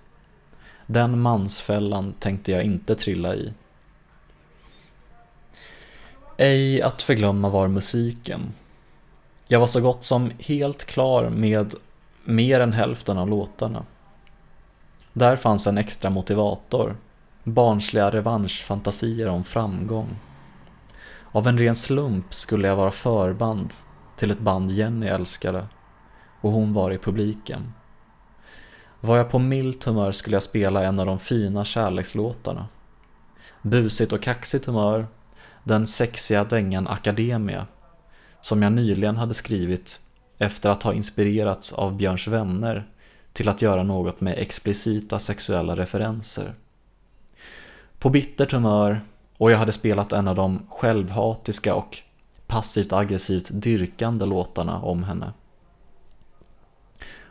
Den mansfällan tänkte jag inte trilla i. Ej att förglömma var musiken. Jag var så gott som helt klar med mer än hälften av låtarna. Där fanns en extra motivator, barnsliga revanschfantasier om framgång. Av en ren slump skulle jag vara förband till ett band Jenny älskade och hon var i publiken. Var jag på milt humör skulle jag spela en av de fina kärlekslåtarna. Busigt och kaxigt humör, den sexiga dängan Academia, som jag nyligen hade skrivit efter att ha inspirerats av Björns vänner till att göra något med explicita sexuella referenser. På bittert humör och jag hade spelat en av de självhatiska och passivt aggressivt dyrkande låtarna om henne.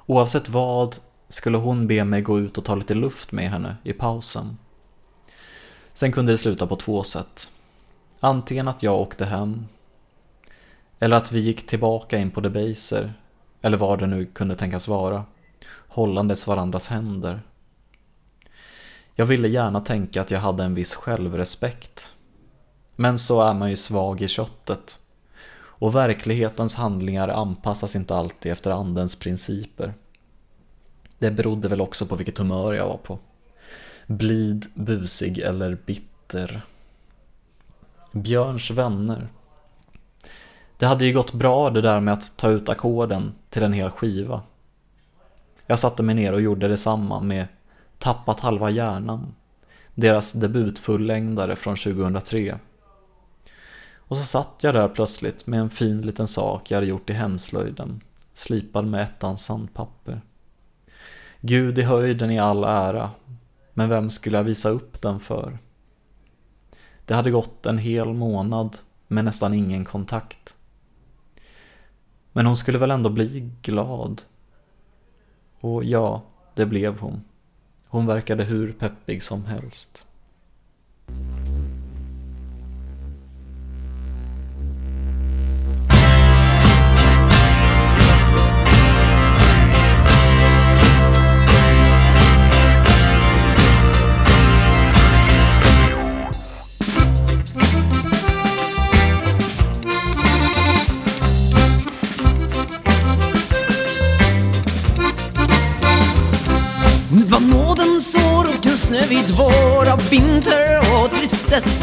Oavsett vad skulle hon be mig gå ut och ta lite luft med henne i pausen. Sen kunde det sluta på två sätt. Antingen att jag åkte hem, eller att vi gick tillbaka in på Debaser, eller vad det nu kunde tänkas vara, hållandes varandras händer. Jag ville gärna tänka att jag hade en viss självrespekt. Men så är man ju svag i köttet. Och verklighetens handlingar anpassas inte alltid efter andens principer. Det berodde väl också på vilket humör jag var på. Blid, busig eller bitter. Björns vänner. Det hade ju gått bra det där med att ta ut ackorden till en hel skiva. Jag satte mig ner och gjorde detsamma med Tappat halva hjärnan, deras debutfullängdare från 2003. Och så satt jag där plötsligt med en fin liten sak jag hade gjort i hemslöjden, slipad med ettans sandpapper. Gud i höjden i all ära, men vem skulle jag visa upp den för? Det hade gått en hel månad med nästan ingen kontakt. Men hon skulle väl ändå bli glad? Och ja, det blev hon. Hon verkade hur peppig som helst. Av vinter och tristess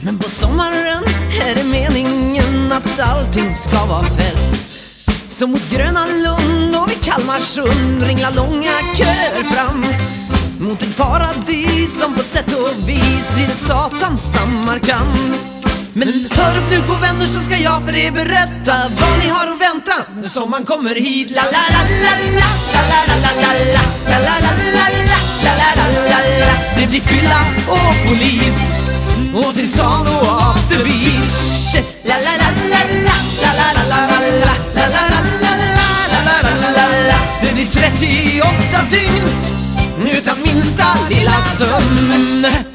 Men på sommaren är det meningen att allting ska vara fest. Så mot Gröna Lund och vid Kalmarsund ringlar långa köer fram. Mot ett paradis som på sätt och vis blir ett satans Samarkand men hör upp nu god vänner så ska jag för er berätta vad ni har att vänta när sommaren kommer hit La la la la la la la la la la la la la la la la la la la Det blir fylla och polis och sin sal och after beach La la la la la la la la la la la la la la la la la la la Det blir 38 dygn utan minsta lilla sömn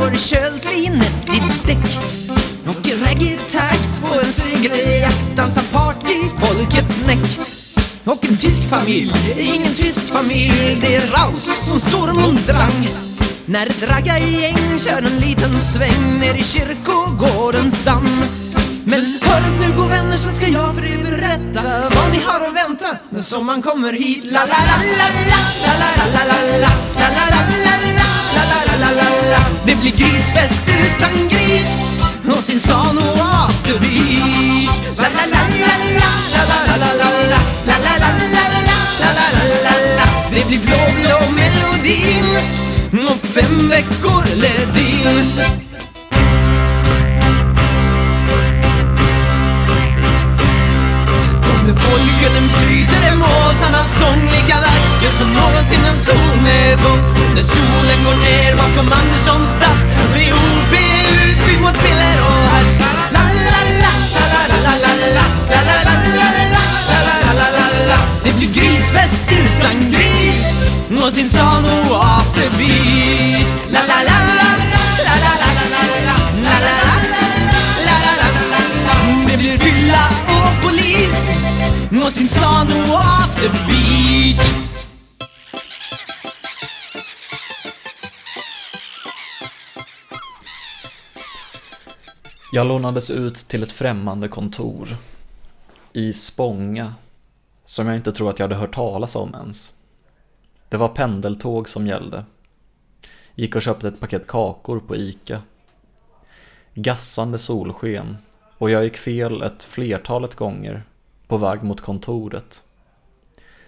går i kölsvinet i däck Åker i reggae-takt på en segeljakt dansar partyfolket näck. Och en tysk familj, ingen tysk familj. Det är Raus som står drang. När ett raggargäng kör en liten sväng ner i kyrkogårdens damm men hör upp nu gå vänner så ska jag för er berätta vad ni har att vänta när sommaren kommer hit La la la la la la la la la la la la la la la la la la la la Det blir grisfest utan gris och sin san och afterbeach La la la la la la la la la la la la la la la la la la la la Det blir blå blå melodin och fem veckor ledin folkölen flyter är måsarnas sång lika vacker som någonsin en solnedgång När solen går ner bakom Anderssons dass blir OB utbytt mot piller och hasch La la la la la la la la la la la la la la la la la la Det blir grisfest utan gris och sin san Jag lånades ut till ett främmande kontor i Spånga som jag inte tror att jag hade hört talas om ens. Det var pendeltåg som gällde. Gick och köpte ett paket kakor på Ica. Gassande solsken och jag gick fel ett flertalet gånger på väg mot kontoret.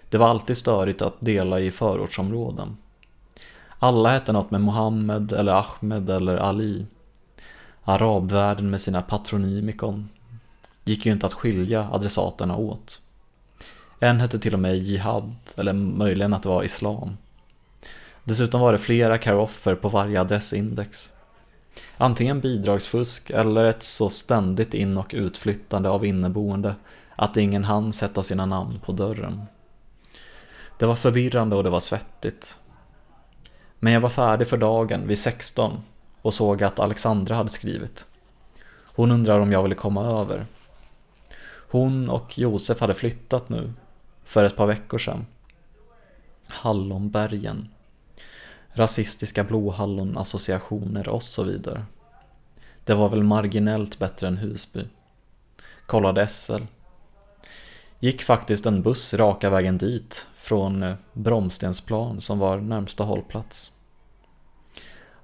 Det var alltid störigt att dela i förortsområden. Alla hette något med Mohammed eller Ahmed eller Ali. Arabvärlden med sina patronymikon gick ju inte att skilja adressaterna åt. En hette till och med Jihad, eller möjligen att det var Islam. Dessutom var det flera karoffer på varje adressindex. Antingen bidragsfusk eller ett så ständigt in- och utflyttande av inneboende att ingen hann sätta sina namn på dörren. Det var förvirrande och det var svettigt. Men jag var färdig för dagen vid 16 och såg att Alexandra hade skrivit. Hon undrar om jag ville komma över. Hon och Josef hade flyttat nu, för ett par veckor sedan. Hallonbergen. Rasistiska blåhallonassociationer och så vidare. Det var väl marginellt bättre än Husby. Kollade SL. Gick faktiskt en buss raka vägen dit från Bromstensplan som var närmsta hållplats.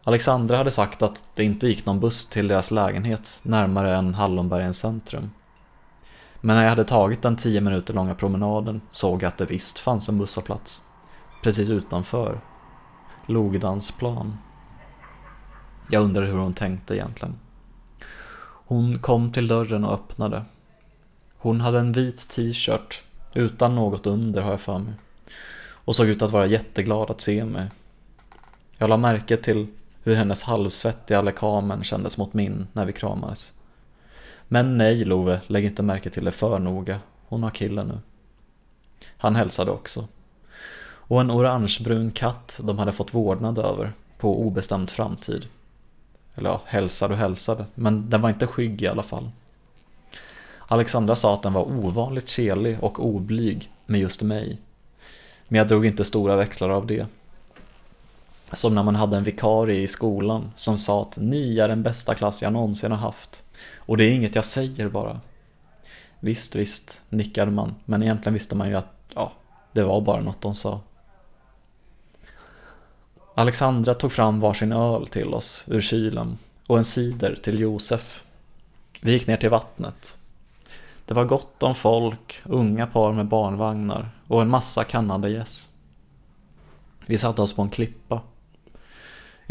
Alexandra hade sagt att det inte gick någon buss till deras lägenhet närmare än Hallonbergens centrum. Men när jag hade tagit den tio minuter långa promenaden såg jag att det visst fanns en busshållplats. Precis utanför. Logdansplan. Jag undrade hur hon tänkte egentligen. Hon kom till dörren och öppnade. Hon hade en vit t-shirt, utan något under har jag för mig. Och såg ut att vara jätteglad att se mig. Jag la märke till hur hennes halvsvettiga lekamen kändes mot min när vi kramades. Men nej Love, lägg inte märke till det för noga. Hon har killen nu. Han hälsade också. Och en orangebrun katt de hade fått vårdnad över på obestämd framtid. Eller ja, hälsade och hälsade, men den var inte skygg i alla fall. Alexandra sa att den var ovanligt kelig och oblyg med just mig. Men jag drog inte stora växlar av det. Som när man hade en vikarie i skolan som sa att ni är den bästa klass jag någonsin har haft. Och det är inget jag säger bara. Visst, visst, nickade man, men egentligen visste man ju att ja, det var bara något de sa. Alexandra tog fram varsin öl till oss ur kylen och en cider till Josef. Vi gick ner till vattnet. Det var gott om folk, unga par med barnvagnar och en massa kannade gäss. Vi satte oss på en klippa.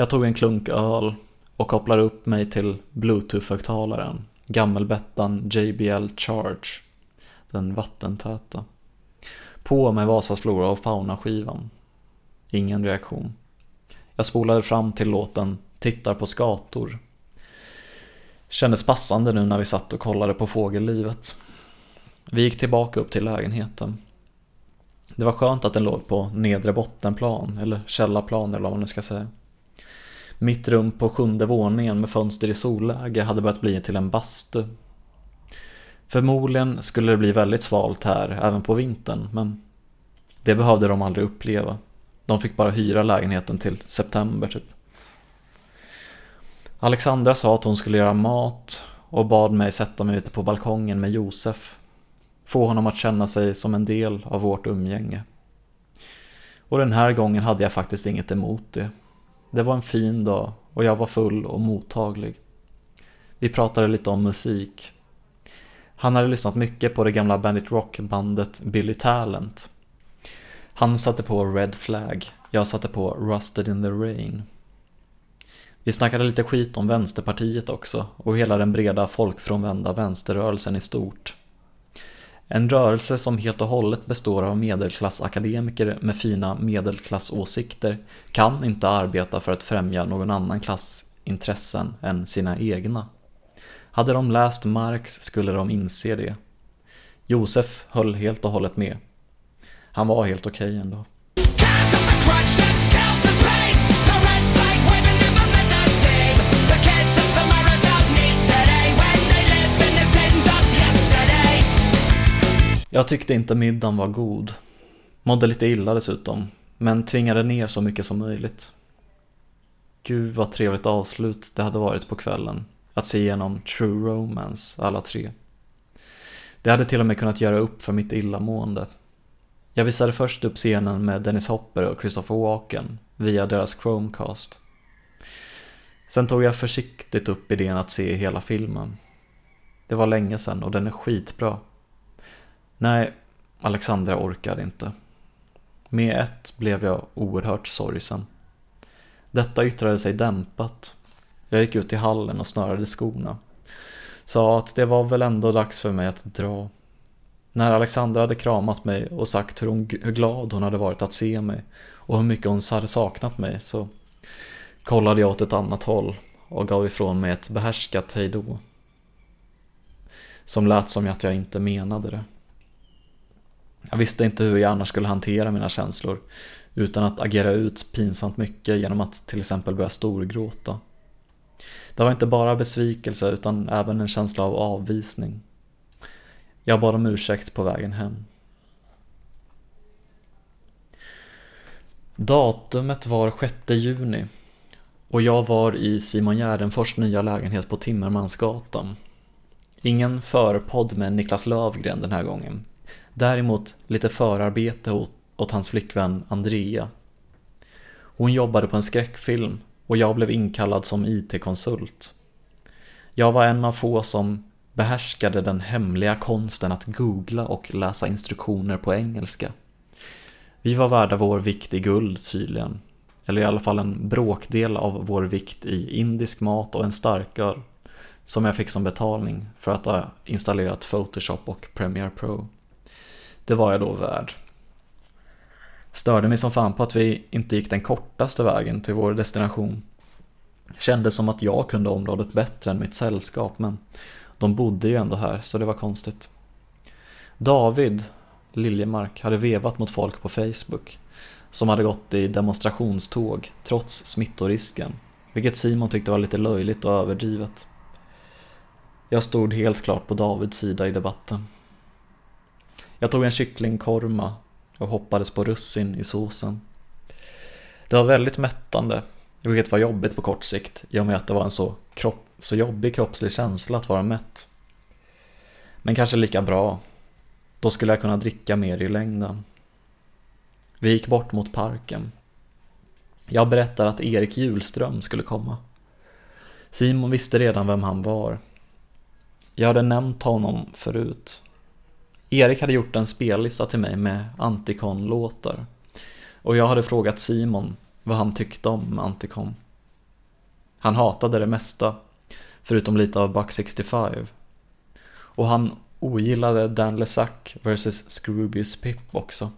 Jag tog en klunk öl och kopplade upp mig till bluetooth-högtalaren, gammelbettan JBL Charge, den vattentäta. På med Vasas flora och fauna-skivan. Ingen reaktion. Jag spolade fram till låten Tittar på skator. Kändes passande nu när vi satt och kollade på fågellivet. Vi gick tillbaka upp till lägenheten. Det var skönt att den låg på nedre bottenplan, eller källarplan eller vad man nu ska säga. Mitt rum på sjunde våningen med fönster i solläge hade börjat bli till en bastu. Förmodligen skulle det bli väldigt svalt här även på vintern, men det behövde de aldrig uppleva. De fick bara hyra lägenheten till september typ. Alexandra sa att hon skulle göra mat och bad mig sätta mig ute på balkongen med Josef. Få honom att känna sig som en del av vårt umgänge. Och den här gången hade jag faktiskt inget emot det. Det var en fin dag och jag var full och mottaglig. Vi pratade lite om musik. Han hade lyssnat mycket på det gamla Bandit Rock-bandet Billy Talent. Han satte på Red Flag, jag satte på Rusted in the Rain. Vi snackade lite skit om Vänsterpartiet också och hela den breda folkfrånvända vänsterrörelsen i stort. En rörelse som helt och hållet består av medelklassakademiker med fina medelklassåsikter kan inte arbeta för att främja någon annan klass intressen än sina egna. Hade de läst Marx skulle de inse det. Josef höll helt och hållet med. Han var helt okej okay ändå. Jag tyckte inte middagen var god. Mådde lite illa dessutom, men tvingade ner så mycket som möjligt. Gud vad trevligt avslut det hade varit på kvällen. att se igenom True Romance, alla tre. Det hade till och med kunnat göra upp för mitt illamående. Jag visade först upp scenen med Dennis Hopper och Christopher Walken via deras Chromecast. Sen tog jag försiktigt upp idén att se hela filmen. Det var länge sedan och den är skitbra. Nej, Alexandra orkade inte. Med ett blev jag oerhört sorgsen. Detta yttrade sig dämpat. Jag gick ut i hallen och snörade skorna. Sa att det var väl ändå dags för mig att dra. När Alexandra hade kramat mig och sagt hur, hon, hur glad hon hade varit att se mig och hur mycket hon hade saknat mig så kollade jag åt ett annat håll och gav ifrån mig ett behärskat hejdå. Som lät som att jag inte menade det. Jag visste inte hur jag annars skulle hantera mina känslor utan att agera ut pinsamt mycket genom att till exempel börja storgråta. Det var inte bara besvikelse utan även en känsla av avvisning. Jag bad om ursäkt på vägen hem. Datumet var 6 juni och jag var i Simon Gärdenfors nya lägenhet på Timmermansgatan. Ingen förpodd med Niklas Lövgren den här gången. Däremot lite förarbete åt, åt hans flickvän Andrea. Hon jobbade på en skräckfilm och jag blev inkallad som IT-konsult. Jag var en av få som behärskade den hemliga konsten att googla och läsa instruktioner på engelska. Vi var värda vår vikt i guld tydligen. Eller i alla fall en bråkdel av vår vikt i indisk mat och en starköl. Som jag fick som betalning för att ha installerat Photoshop och Premiere Pro. Det var jag då värd. Störde mig som fan på att vi inte gick den kortaste vägen till vår destination. Kände som att jag kunde området bättre än mitt sällskap men de bodde ju ändå här så det var konstigt. David Liljemark hade vevat mot folk på Facebook som hade gått i demonstrationståg trots smittorisken, vilket Simon tyckte var lite löjligt och överdrivet. Jag stod helt klart på Davids sida i debatten. Jag tog en kycklingkorma och hoppades på russin i såsen. Det var väldigt mättande, vilket var jobbigt på kort sikt i och med att det var en så, kropp, så jobbig kroppslig känsla att vara mätt. Men kanske lika bra. Då skulle jag kunna dricka mer i längden. Vi gick bort mot parken. Jag berättade att Erik Julström skulle komma. Simon visste redan vem han var. Jag hade nämnt honom förut. Erik hade gjort en spellista till mig med Anticon-låtar. Och jag hade frågat Simon vad han tyckte om Anticon. Han hatade det mesta, förutom lite av Buck 65. Och han ogillade Dan Lesac vs Scroobius Pip också.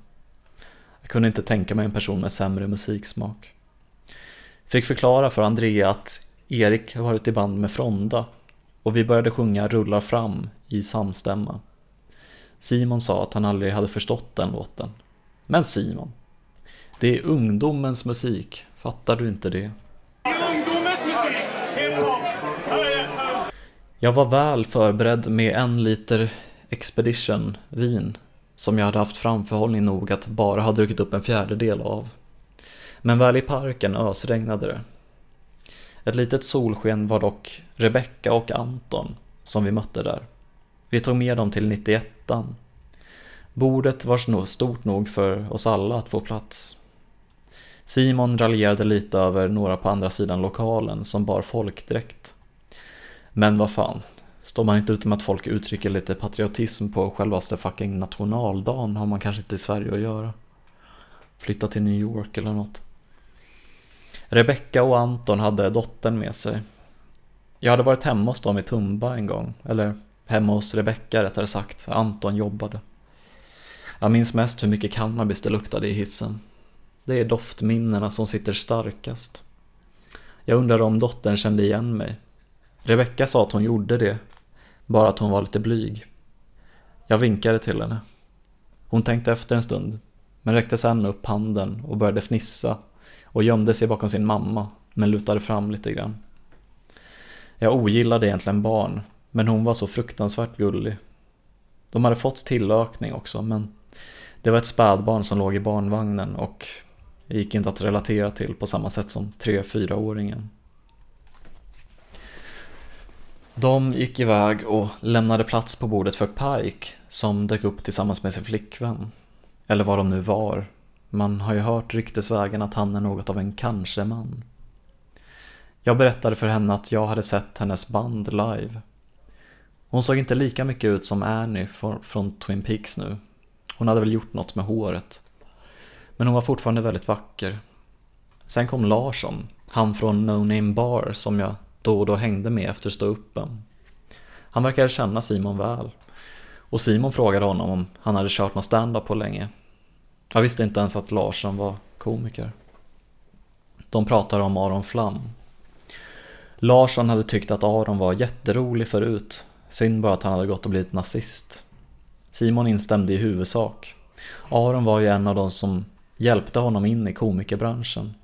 Jag kunde inte tänka mig en person med sämre musiksmak. Fick förklara för Andrea att Erik varit i band med Fronda och vi började sjunga Rullar fram i samstämma. Simon sa att han aldrig hade förstått den låten. Men Simon, det är ungdomens musik, fattar du inte det? Jag var väl förberedd med en liter Expedition vin som jag hade haft framförhållning nog att bara ha druckit upp en fjärdedel av. Men väl i parken ösregnade det. Ett litet solsken var dock Rebecca och Anton som vi mötte där. Vi tog med dem till 91 Bordet var stort nog för oss alla att få plats. Simon raljerade lite över några på andra sidan lokalen som bar folkdräkt. Men vad fan, står man inte ute med att folk uttrycker lite patriotism på självaste fucking nationaldagen har man kanske inte i Sverige att göra. Flytta till New York eller något. Rebecca och Anton hade dottern med sig. Jag hade varit hemma hos dem i Tumba en gång, eller hemma hos Rebecka rättare sagt, Anton jobbade. Jag minns mest hur mycket cannabis det luktade i hissen. Det är doftminnena som sitter starkast. Jag undrar om dottern kände igen mig. Rebecka sa att hon gjorde det, bara att hon var lite blyg. Jag vinkade till henne. Hon tänkte efter en stund, men räckte sedan upp handen och började fnissa och gömde sig bakom sin mamma, men lutade fram lite grann. Jag ogillade egentligen barn, men hon var så fruktansvärt gullig. De hade fått tillökning också, men det var ett spädbarn som låg i barnvagnen och gick inte att relatera till på samma sätt som 3-4-åringen. De gick iväg och lämnade plats på bordet för Pike som dök upp tillsammans med sin flickvän. Eller vad de nu var. Man har ju hört ryktesvägen att han är något av en kanske-man. Jag berättade för henne att jag hade sett hennes band live. Hon såg inte lika mycket ut som Annie från Twin Peaks nu. Hon hade väl gjort något med håret. Men hon var fortfarande väldigt vacker. Sen kom Larsson, han från No Name Bar som jag då och då hängde med efter ståuppen. Han verkade känna Simon väl. Och Simon frågade honom om han hade kört någon stand-up på länge. Jag visste inte ens att Larsson var komiker. De pratade om Aron Flam. Larsson hade tyckt att Aron var jätterolig förut. Synd bara att han hade gått och blivit nazist. Simon instämde i huvudsak. Aron var ju en av de som hjälpte honom in i komikerbranschen.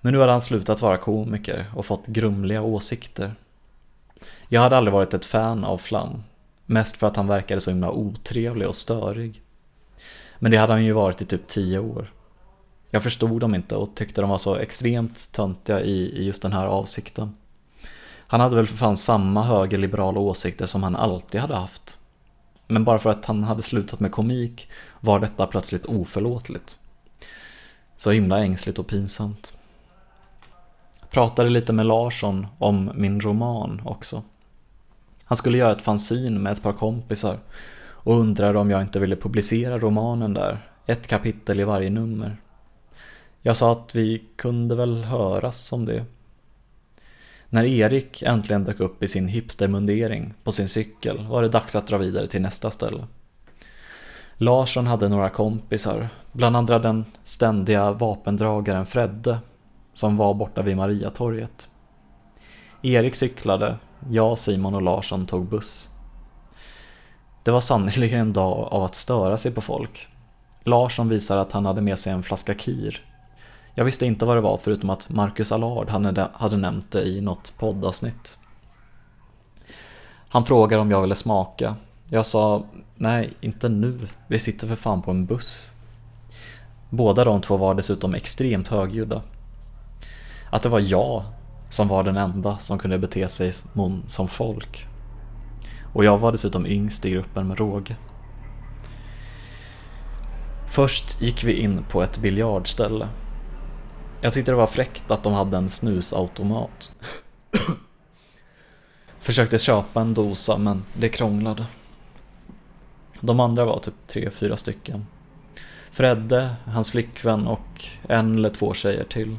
Men nu hade han slutat vara komiker och fått grumliga åsikter. Jag hade aldrig varit ett fan av Flam. Mest för att han verkade så himla otrevlig och störig. Men det hade han ju varit i typ tio år. Jag förstod dem inte och tyckte de var så extremt töntiga i, i just den här avsikten. Han hade väl för fan samma högerliberala åsikter som han alltid hade haft. Men bara för att han hade slutat med komik var detta plötsligt oförlåtligt. Så himla ängsligt och pinsamt. Pratade lite med Larsson om min roman också. Han skulle göra ett fanzine med ett par kompisar och undrade om jag inte ville publicera romanen där, ett kapitel i varje nummer. Jag sa att vi kunde väl höras om det. När Erik äntligen dök upp i sin hipstermundering på sin cykel var det dags att dra vidare till nästa ställe. Larsson hade några kompisar, bland andra den ständiga vapendragaren Fredde som var borta vid Mariatorget. Erik cyklade, jag, Simon och Larsson tog buss. Det var sannerligen en dag av att störa sig på folk. Larsson visar att han hade med sig en flaska kir. Jag visste inte vad det var förutom att Marcus Allard hade nämnt det i något poddavsnitt. Han frågade om jag ville smaka. Jag sa nej, inte nu. Vi sitter för fan på en buss. Båda de två var dessutom extremt högljudda. Att det var jag som var den enda som kunde bete sig som folk. Och jag var dessutom yngst i gruppen med råge. Först gick vi in på ett biljardställe. Jag tyckte det var fräckt att de hade en snusautomat. Försökte köpa en dosa men det krånglade. De andra var typ tre, fyra stycken. Fredde, hans flickvän och en eller två tjejer till.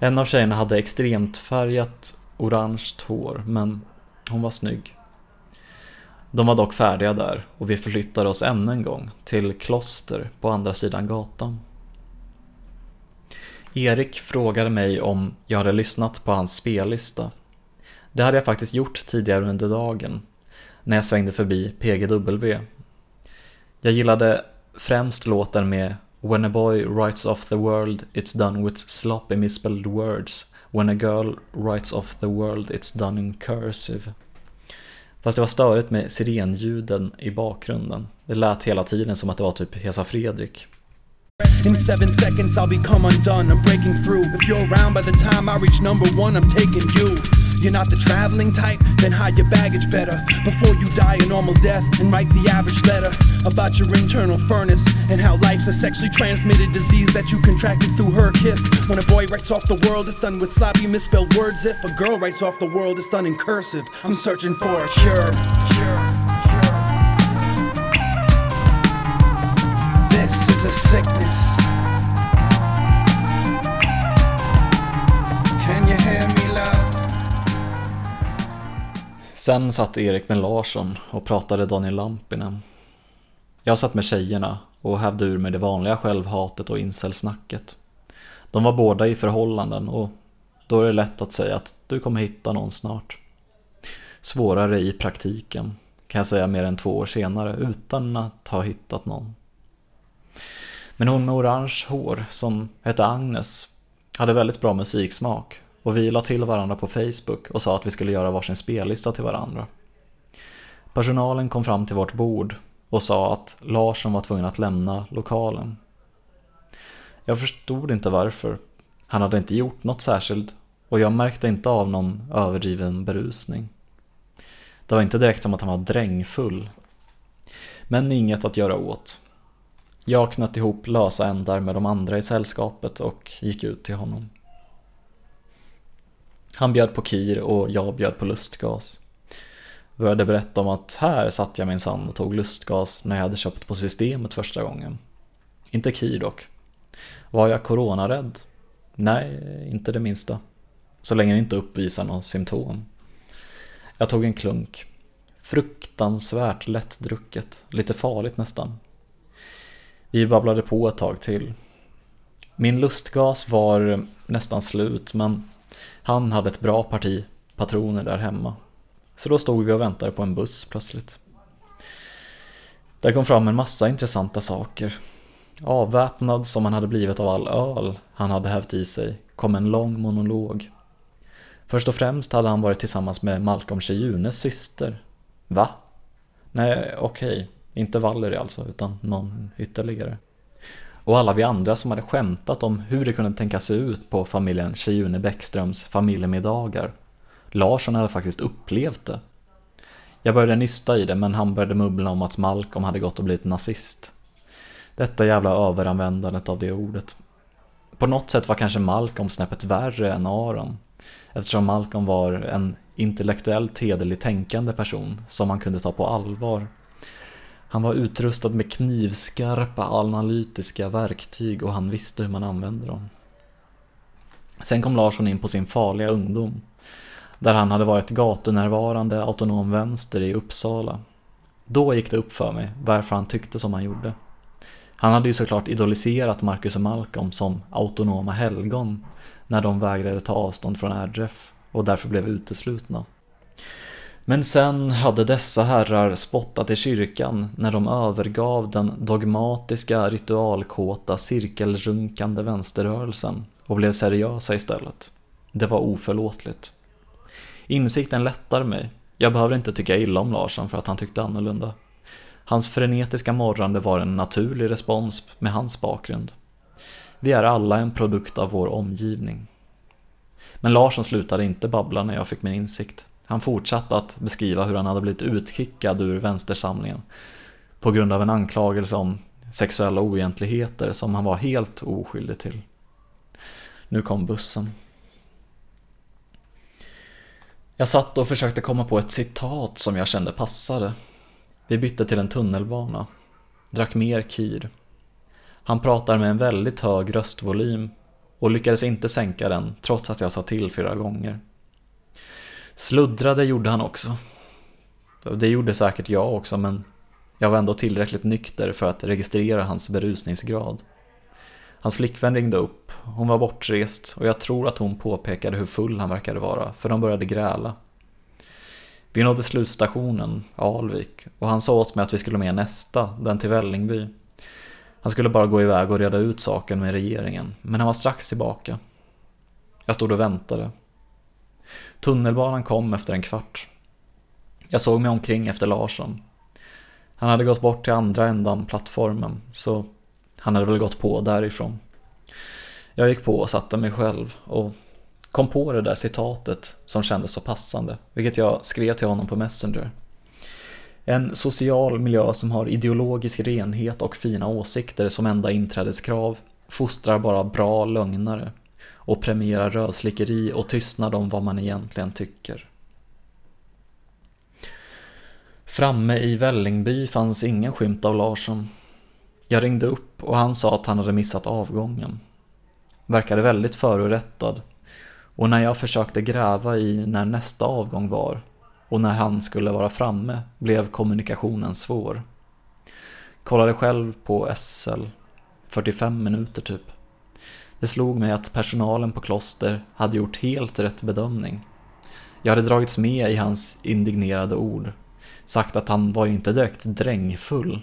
En av tjejerna hade extremt färgat orange hår, men hon var snygg. De var dock färdiga där och vi förflyttade oss ännu en gång till Kloster på andra sidan gatan. Erik frågade mig om jag hade lyssnat på hans spellista. Det hade jag faktiskt gjort tidigare under dagen, när jag svängde förbi PGW. Jag gillade främst låten med When a boy writes off the world, it's done with sloppy misspelled words. When a girl writes off the world, it's done in cursive. Fast det var störigt med sirenljuden i bakgrunden. Det lät hela tiden som att det var typ Hesa Fredrik. In seven seconds I'll become undone, I'm breaking through. If you're around by the time I reach number one, I'm taking you. You're not the traveling type, then hide your baggage better. Before you die a normal death and write the average letter About your internal furnace and how life's a sexually transmitted disease that you contracted through her kiss. When a boy writes off the world, it's done with sloppy misspelled words. If a girl writes off the world, it's done in cursive. I'm searching for a cure, cure. Is a sickness Sen satt Erik med Larsson och pratade Daniel Lampinen. Jag satt med tjejerna och hävde ur med det vanliga självhatet och incelsnacket. De var båda i förhållanden och då är det lätt att säga att du kommer hitta någon snart. Svårare i praktiken, kan jag säga mer än två år senare, utan att ha hittat någon. Men hon med orange hår, som hette Agnes, hade väldigt bra musiksmak och vi la till varandra på Facebook och sa att vi skulle göra varsin spellista till varandra. Personalen kom fram till vårt bord och sa att Larsson var tvungen att lämna lokalen. Jag förstod inte varför. Han hade inte gjort något särskilt och jag märkte inte av någon överdriven berusning. Det var inte direkt som att han var drängfull. Men inget att göra åt. Jag knöt ihop lösa ändar med de andra i sällskapet och gick ut till honom. Han bjöd på kir och jag bjöd på lustgas. Började berätta om att här satt jag minsann och tog lustgas när jag hade köpt på systemet första gången. Inte kir dock. Var jag coronarädd? Nej, inte det minsta. Så länge det inte uppvisar något symptom. Jag tog en klunk. Fruktansvärt lättdrucket, lite farligt nästan. Vi babblade på ett tag till. Min lustgas var nästan slut men han hade ett bra parti patroner där hemma. Så då stod vi och väntade på en buss plötsligt. Där kom fram en massa intressanta saker. Avväpnad som han hade blivit av all öl han hade hävt i sig kom en lång monolog. Först och främst hade han varit tillsammans med Malcolm Chejunes syster. Va? Nej, okej. Okay. Inte Valerie alltså, utan någon ytterligare. Och alla vi andra som hade skämtat om hur det kunde tänka sig ut på familjen Chejune Bäckströms familjemiddagar. Larsson hade faktiskt upplevt det. Jag började nysta i det men han började mubbla om att Malcolm hade gått och blivit nazist. Detta jävla överanvändandet av det ordet. På något sätt var kanske Malcolm snäppet värre än Aron. Eftersom Malcolm var en intellektuellt hederlig tänkande person som man kunde ta på allvar. Han var utrustad med knivskarpa analytiska verktyg och han visste hur man använde dem. Sen kom Larsson in på sin farliga ungdom. Där han hade varit gatunärvarande autonom vänster i Uppsala. Då gick det upp för mig varför han tyckte som han gjorde. Han hade ju såklart idoliserat Marcus och Malcolm som autonoma helgon när de vägrade ta avstånd från RF och därför blev uteslutna. Men sen hade dessa herrar spottat i kyrkan när de övergav den dogmatiska, ritualkåta, cirkelrunkande vänsterrörelsen och blev seriösa istället. Det var oförlåtligt. Insikten lättar mig. Jag behöver inte tycka illa om Larsson för att han tyckte annorlunda. Hans frenetiska morrande var en naturlig respons med hans bakgrund. Vi är alla en produkt av vår omgivning. Men Larsson slutade inte babbla när jag fick min insikt. Han fortsatte att beskriva hur han hade blivit utkickad ur vänstersamlingen på grund av en anklagelse om sexuella oegentligheter som han var helt oskyldig till. Nu kom bussen. Jag satt och försökte komma på ett citat som jag kände passade. Vi bytte till en tunnelbana. Drack mer kir. Han pratar med en väldigt hög röstvolym och lyckades inte sänka den trots att jag sa till flera gånger. Sluddrade gjorde han också. Det gjorde säkert jag också men jag var ändå tillräckligt nykter för att registrera hans berusningsgrad. Hans flickvän ringde upp, hon var bortrest och jag tror att hon påpekade hur full han verkade vara för de började gräla. Vi nådde slutstationen, Alvik, och han sa åt mig att vi skulle med nästa, den till Vällingby. Han skulle bara gå iväg och reda ut saken med regeringen, men han var strax tillbaka. Jag stod och väntade. Tunnelbanan kom efter en kvart. Jag såg mig omkring efter Larsson. Han hade gått bort till andra ändan plattformen, så han hade väl gått på därifrån. Jag gick på och satte mig själv och kom på det där citatet som kändes så passande, vilket jag skrev till honom på Messenger. En social miljö som har ideologisk renhet och fina åsikter som enda inträdeskrav fostrar bara bra lögnare och premierar rövslickeri och tystnad om vad man egentligen tycker. Framme i Vällingby fanns ingen skymt av Larsson. Jag ringde upp och han sa att han hade missat avgången. Verkade väldigt förorättad och när jag försökte gräva i när nästa avgång var och när han skulle vara framme blev kommunikationen svår. Kollade själv på SL, 45 minuter typ. Det slog mig att personalen på kloster hade gjort helt rätt bedömning. Jag hade dragits med i hans indignerade ord, sagt att han var ju inte direkt drängfull.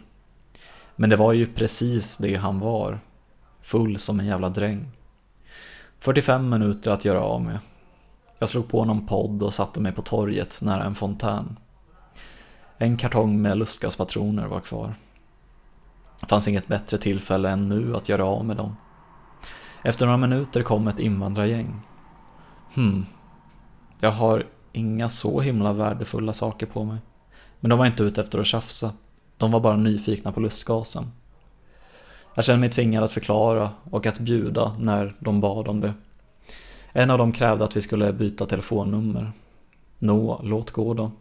Men det var ju precis det han var, full som en jävla dräng. 45 minuter att göra av med. Jag slog på någon podd och satte mig på torget nära en fontän. En kartong med lustgaspatroner var kvar. Det fanns inget bättre tillfälle än nu att göra av med dem. Efter några minuter kom ett invandrargäng. Hmm. Jag har inga så himla värdefulla saker på mig. Men de var inte ute efter att tjafsa. De var bara nyfikna på lustgasen. Jag kände mig tvingad att förklara och att bjuda när de bad om det. En av dem krävde att vi skulle byta telefonnummer. Nå, låt gå då.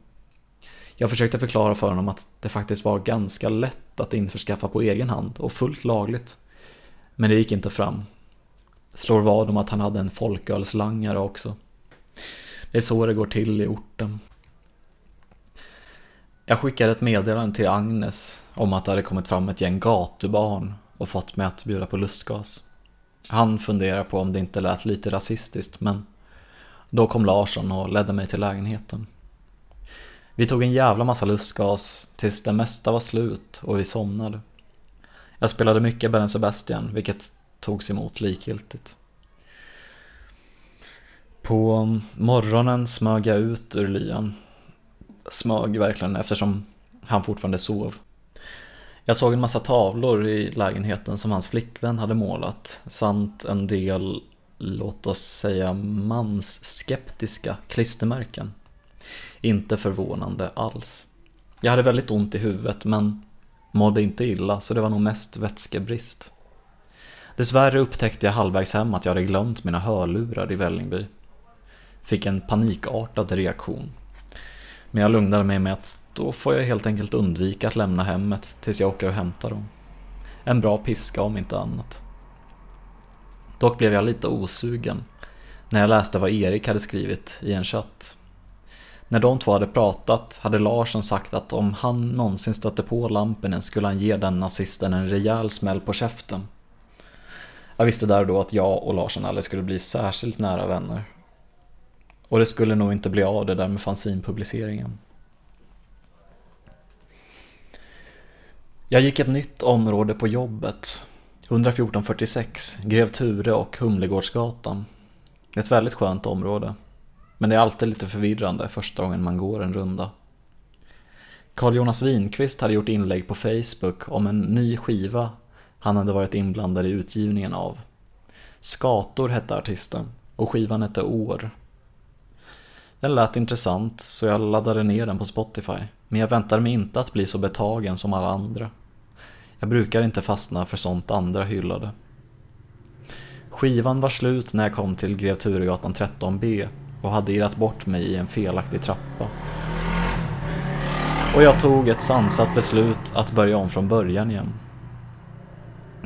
Jag försökte förklara för honom att det faktiskt var ganska lätt att införskaffa på egen hand och fullt lagligt. Men det gick inte fram. Slår vad om att han hade en folkölslangare också. Det är så det går till i orten. Jag skickade ett meddelande till Agnes om att det hade kommit fram ett gäng gatubarn och fått mig att bjuda på lustgas. Han funderar på om det inte lät lite rasistiskt men då kom Larsson och ledde mig till lägenheten. Vi tog en jävla massa lustgas tills det mesta var slut och vi somnade. Jag spelade mycket Ben Sebastian, vilket togs emot likgiltigt. På morgonen smög jag ut ur lyan. Smög verkligen eftersom han fortfarande sov. Jag såg en massa tavlor i lägenheten som hans flickvän hade målat samt en del, låt oss säga mansskeptiska klistermärken. Inte förvånande alls. Jag hade väldigt ont i huvudet men mådde inte illa så det var nog mest vätskebrist. Dessvärre upptäckte jag halvvägs hem att jag hade glömt mina hörlurar i Vällingby. Fick en panikartad reaktion. Men jag lugnade mig med att då får jag helt enkelt undvika att lämna hemmet tills jag åker och hämtar dem. En bra piska om inte annat. Dock blev jag lite osugen när jag läste vad Erik hade skrivit i en chatt. När de två hade pratat hade Larsson sagt att om han någonsin stötte på Lampinen skulle han ge den nazisten en rejäl smäll på käften. Jag visste där och då att jag och Larsson aldrig skulle bli särskilt nära vänner. Och det skulle nog inte bli av det där med fanzinpubliceringen. Jag gick ett nytt område på jobbet. 11446, Grev Ture och Humlegårdsgatan. Ett väldigt skönt område. Men det är alltid lite förvirrande första gången man går en runda. Carl Jonas Winqvist hade gjort inlägg på Facebook om en ny skiva han hade varit inblandad i utgivningen av. Skator hette artisten och skivan hette År. Den lät intressant så jag laddade ner den på Spotify, men jag väntade mig inte att bli så betagen som alla andra. Jag brukar inte fastna för sånt andra hyllade. Skivan var slut när jag kom till Grev Turegatan 13B och hade irrat bort mig i en felaktig trappa. Och jag tog ett sansat beslut att börja om från början igen.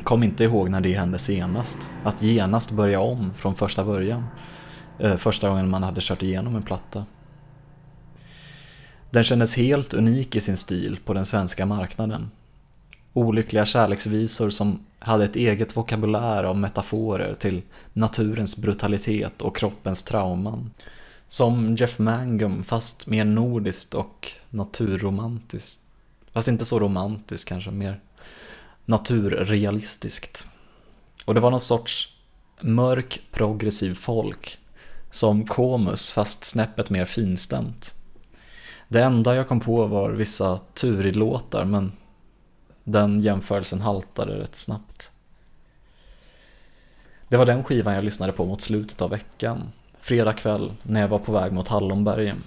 Kom inte ihåg när det hände senast. Att genast börja om från första början. Eh, första gången man hade kört igenom en platta. Den kändes helt unik i sin stil på den svenska marknaden. Olyckliga kärleksvisor som hade ett eget vokabulär av metaforer till naturens brutalitet och kroppens trauman. Som Jeff Mangum fast mer nordiskt och naturromantiskt. Fast inte så romantiskt kanske, mer naturrealistiskt. Och det var någon sorts mörk progressiv folk som Komus fast snäppet mer finstämt. Det enda jag kom på var vissa Turid-låtar men den jämförelsen haltade rätt snabbt. Det var den skivan jag lyssnade på mot slutet av veckan, fredag kväll när jag var på väg mot Hallonbergen.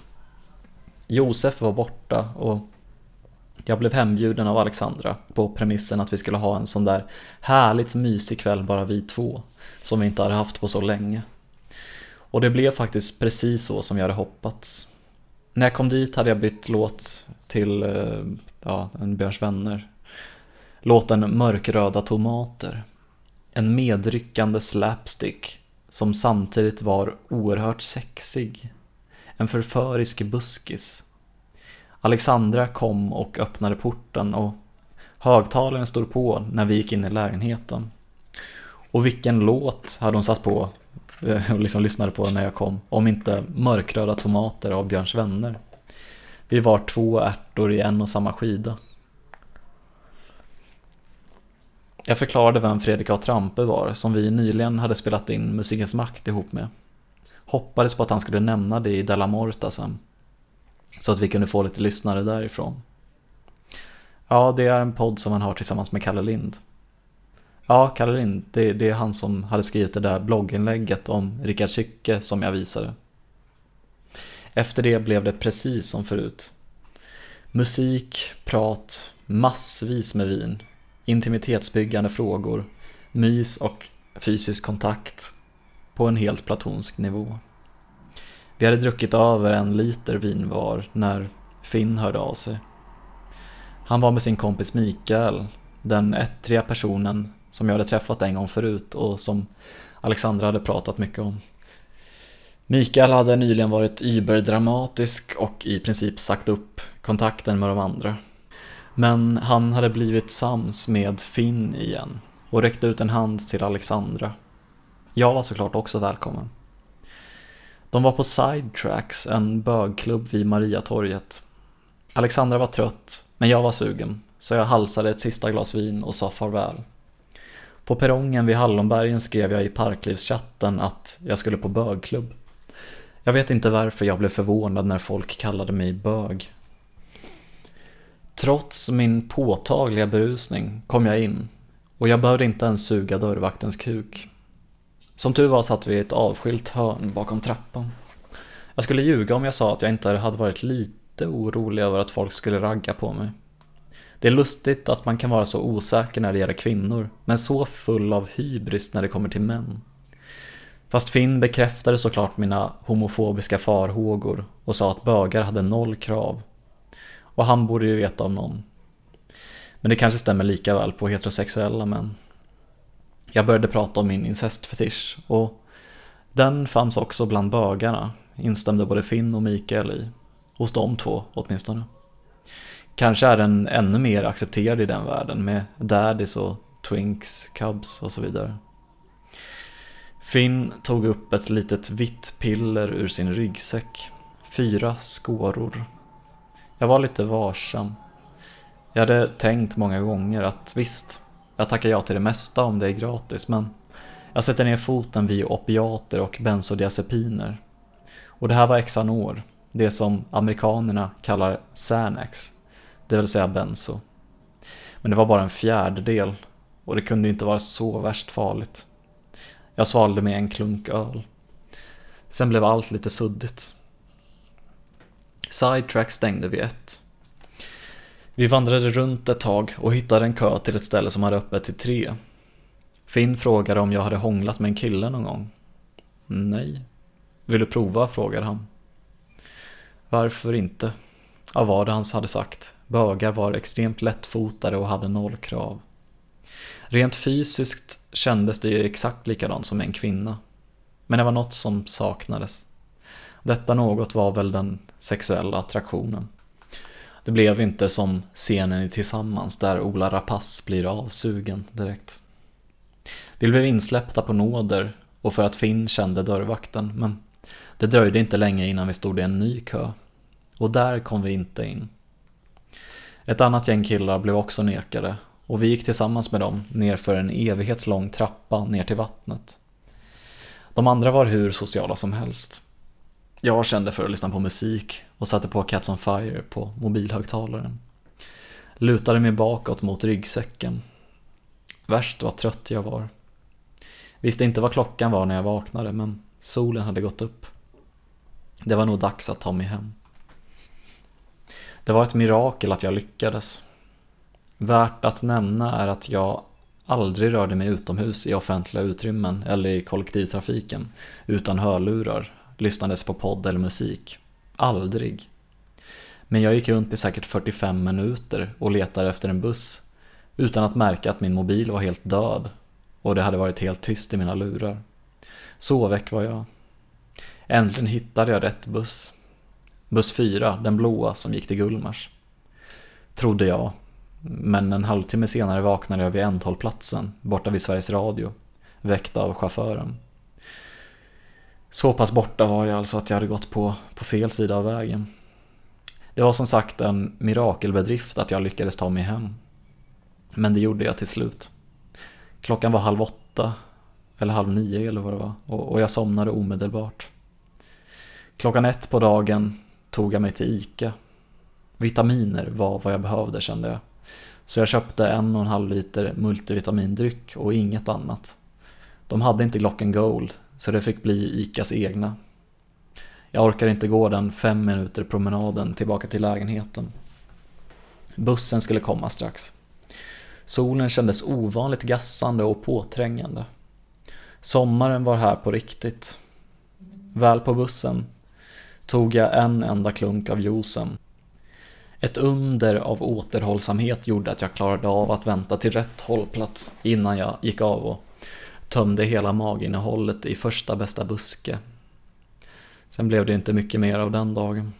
Josef var borta och jag blev hembjuden av Alexandra på premissen att vi skulle ha en sån där härligt mysig kväll bara vi två, som vi inte hade haft på så länge. Och det blev faktiskt precis så som jag hade hoppats. När jag kom dit hade jag bytt låt till eh, ja, en Björns vänner. Låten Mörkröda tomater. En medryckande slapstick som samtidigt var oerhört sexig. En förförisk buskis. Alexandra kom och öppnade porten och högtalaren stod på när vi gick in i lägenheten. Och vilken låt hade hon satt på eh, och liksom lyssnade på när jag kom. Om inte Mörkröda tomater av Björns vänner. Vi var två ärtor i en och samma skida. Jag förklarade vem Fredrik A. Trampe var, som vi nyligen hade spelat in Musikens makt ihop med. Hoppades på att han skulle nämna det i Della Morta sen. Så att vi kunde få lite lyssnare därifrån. Ja, det är en podd som han har tillsammans med Kalle Lind. Ja, Kalle Lind, det, det är han som hade skrivit det där blogginlägget om Rickard Kycke som jag visade. Efter det blev det precis som förut. Musik, prat, massvis med vin, intimitetsbyggande frågor, mys och fysisk kontakt på en helt platonsk nivå. Vi hade druckit över en liter vin var när Finn hörde av sig. Han var med sin kompis Mikael, den ettriga personen som jag hade träffat en gång förut och som Alexandra hade pratat mycket om. Mikael hade nyligen varit überdramatisk och i princip sagt upp kontakten med de andra. Men han hade blivit sams med Finn igen och räckte ut en hand till Alexandra. Jag var såklart också välkommen. De var på Sidetracks, en bögklubb vid Mariatorget. Alexandra var trött, men jag var sugen, så jag halsade ett sista glas vin och sa farväl. På perrongen vid Hallonbergen skrev jag i parklivschatten att jag skulle på bögklubb. Jag vet inte varför jag blev förvånad när folk kallade mig bög. Trots min påtagliga berusning kom jag in och jag behövde inte ens suga dörrvaktens kuk. Som tur var satt vi i ett avskilt hörn bakom trappan. Jag skulle ljuga om jag sa att jag inte hade varit lite orolig över att folk skulle ragga på mig. Det är lustigt att man kan vara så osäker när det gäller kvinnor, men så full av hybris när det kommer till män. Fast Finn bekräftade såklart mina homofobiska farhågor och sa att bögar hade noll krav. Och han borde ju veta om någon. Men det kanske stämmer lika väl på heterosexuella män. Jag började prata om min incestfetisch och den fanns också bland bögarna, instämde både Finn och Mikael i. Hos de två åtminstone. Kanske är den ännu mer accepterad i den världen med daddies och twinks, cubs och så vidare. Finn tog upp ett litet vitt piller ur sin ryggsäck. Fyra skåror. Jag var lite varsam. Jag hade tänkt många gånger att visst, jag tackar ja till det mesta om det är gratis, men jag sätter ner foten vid opiater och bensodiazepiner. Och det här var Xanor, det som amerikanerna kallar Xanax, det vill säga benzo. Men det var bara en fjärdedel och det kunde inte vara så värst farligt. Jag svalde med en klunk öl. Sen blev allt lite suddigt. Sidetrack stängde vid ett. Vi vandrade runt ett tag och hittade en kö till ett ställe som hade öppet till tre. Finn frågade om jag hade hånglat med en kille någon gång. Nej. Vill du prova? frågade han. Varför inte? Av vad han hade sagt. Bögar var extremt lättfotade och hade noll krav. Rent fysiskt kändes det ju exakt likadant som en kvinna. Men det var något som saknades. Detta något var väl den sexuella attraktionen. Det blev inte som scenen i Tillsammans där Ola Rapace blir avsugen direkt. Vi blev insläppta på nåder och för att Finn kände dörrvakten men det dröjde inte länge innan vi stod i en ny kö. Och där kom vi inte in. Ett annat gäng killar blev också nekade och vi gick tillsammans med dem nerför en evighetslång trappa ner till vattnet. De andra var hur sociala som helst. Jag kände för att lyssna på musik och satte på Cats on Fire på mobilhögtalaren. Lutade mig bakåt mot ryggsäcken. Värst vad trött jag var. Visste inte vad klockan var när jag vaknade men solen hade gått upp. Det var nog dags att ta mig hem. Det var ett mirakel att jag lyckades. Värt att nämna är att jag aldrig rörde mig utomhus i offentliga utrymmen eller i kollektivtrafiken utan hörlurar, lyssnades på podd eller musik. Aldrig. Men jag gick runt i säkert 45 minuter och letade efter en buss utan att märka att min mobil var helt död och det hade varit helt tyst i mina lurar. Så väck var jag. Äntligen hittade jag rätt buss. Buss 4, den blåa som gick till Gullmars. Trodde jag, men en halvtimme senare vaknade jag vid ändhållplatsen borta vid Sveriges Radio, väckt av chauffören. Så pass borta var jag alltså att jag hade gått på, på fel sida av vägen. Det var som sagt en mirakelbedrift att jag lyckades ta mig hem. Men det gjorde jag till slut. Klockan var halv åtta, eller halv nio eller vad det var, och, och jag somnade omedelbart. Klockan ett på dagen tog jag mig till ICA. Vitaminer var vad jag behövde kände jag. Så jag köpte en och en halv liter multivitamindryck och inget annat. De hade inte Glocken Gold, så det fick bli ICAs egna. Jag orkar inte gå den fem minuter promenaden tillbaka till lägenheten. Bussen skulle komma strax. Solen kändes ovanligt gassande och påträngande. Sommaren var här på riktigt. Väl på bussen tog jag en enda klunk av juicen. Ett under av återhållsamhet gjorde att jag klarade av att vänta till rätt hållplats innan jag gick av och tömde hela maginnehållet i första bästa buske. Sen blev det inte mycket mer av den dagen.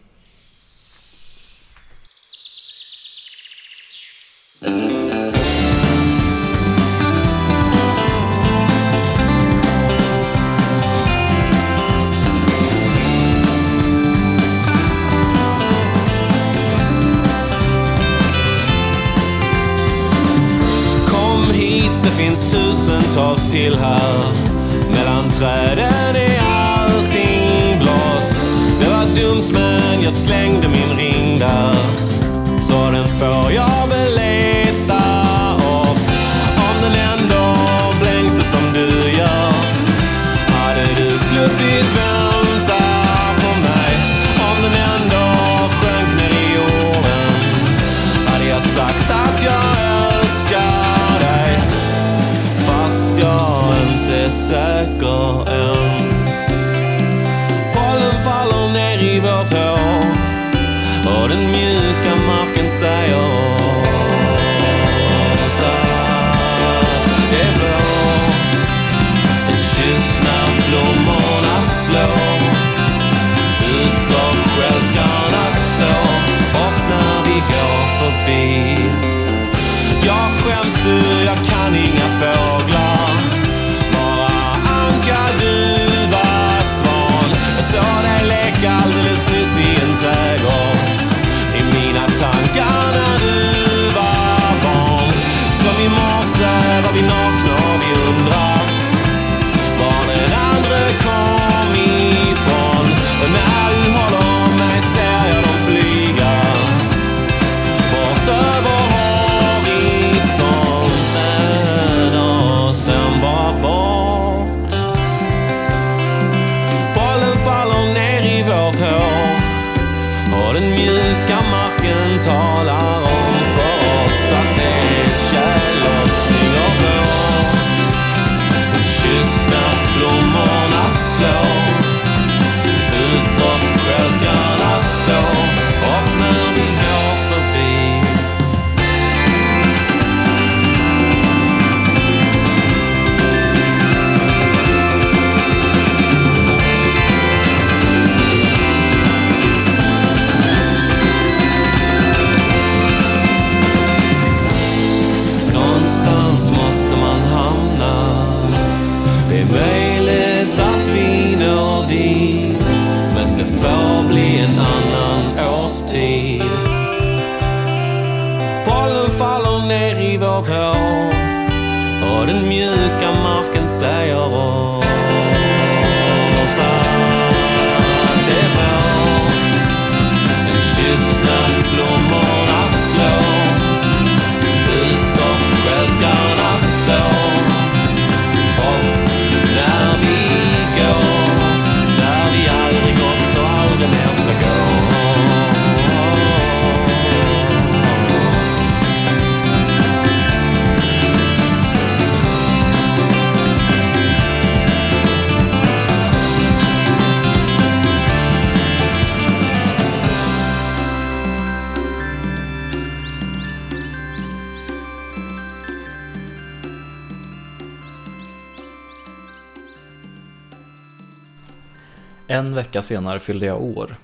En vecka senare fyllde jag år.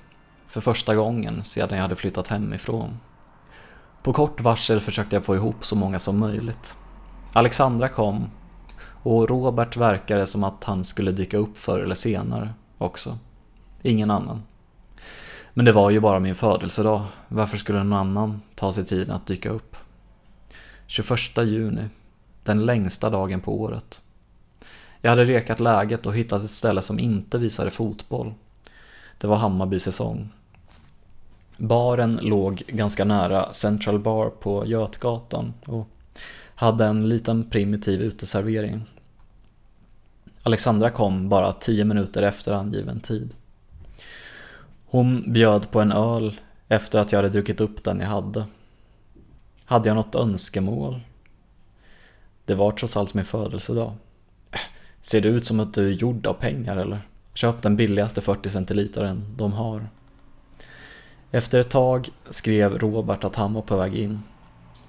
För första gången sedan jag hade flyttat hemifrån. På kort varsel försökte jag få ihop så många som möjligt. Alexandra kom och Robert verkade som att han skulle dyka upp förr eller senare också. Ingen annan. Men det var ju bara min födelsedag, varför skulle någon annan ta sig tiden att dyka upp? 21 juni, den längsta dagen på året. Jag hade rekat läget och hittat ett ställe som inte visade fotboll. Det var Hammarby säsong. Baren låg ganska nära Central Bar på Götgatan och hade en liten primitiv uteservering. Alexandra kom bara tio minuter efter angiven tid. Hon bjöd på en öl efter att jag hade druckit upp den jag hade. Hade jag något önskemål? Det var trots allt min födelsedag. Ser det ut som att du är gjord av pengar eller? Köp den billigaste 40 centilitaren de har. Efter ett tag skrev Robert att han var på väg in.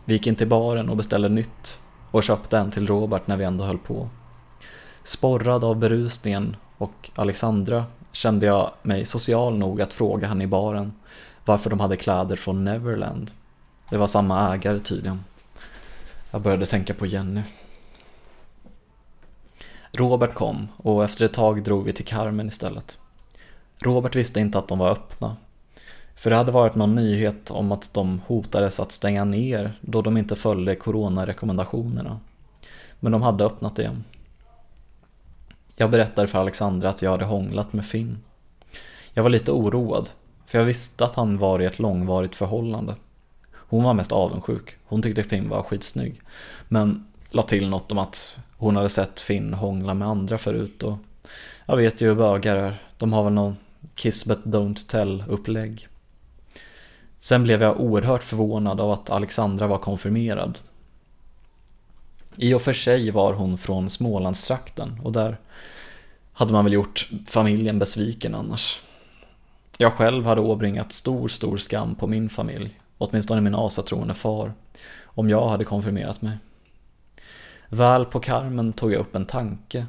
Vi gick in till baren och beställde nytt och köpte en till Robert när vi ändå höll på. Sporrad av berusningen och Alexandra kände jag mig social nog att fråga han i baren varför de hade kläder från Neverland. Det var samma ägare tydligen. Jag började tänka på Jenny. Robert kom och efter ett tag drog vi till Carmen istället. Robert visste inte att de var öppna. För det hade varit någon nyhet om att de hotades att stänga ner då de inte följde coronarekommendationerna. Men de hade öppnat igen. Jag berättade för Alexandra att jag hade hånglat med Finn. Jag var lite oroad, för jag visste att han var i ett långvarigt förhållande. Hon var mest avundsjuk, hon tyckte Finn var skitsnygg. Men la till något om att hon hade sett Finn hångla med andra förut och jag vet ju hur bögar är, de har väl någon kiss but don't tell upplägg. Sen blev jag oerhört förvånad av att Alexandra var konfirmerad. I och för sig var hon från Smålandstrakten och där hade man väl gjort familjen besviken annars. Jag själv hade åbringat stor, stor skam på min familj, åtminstone min asatroende far, om jag hade konfirmerat mig. Väl på karmen tog jag upp en tanke.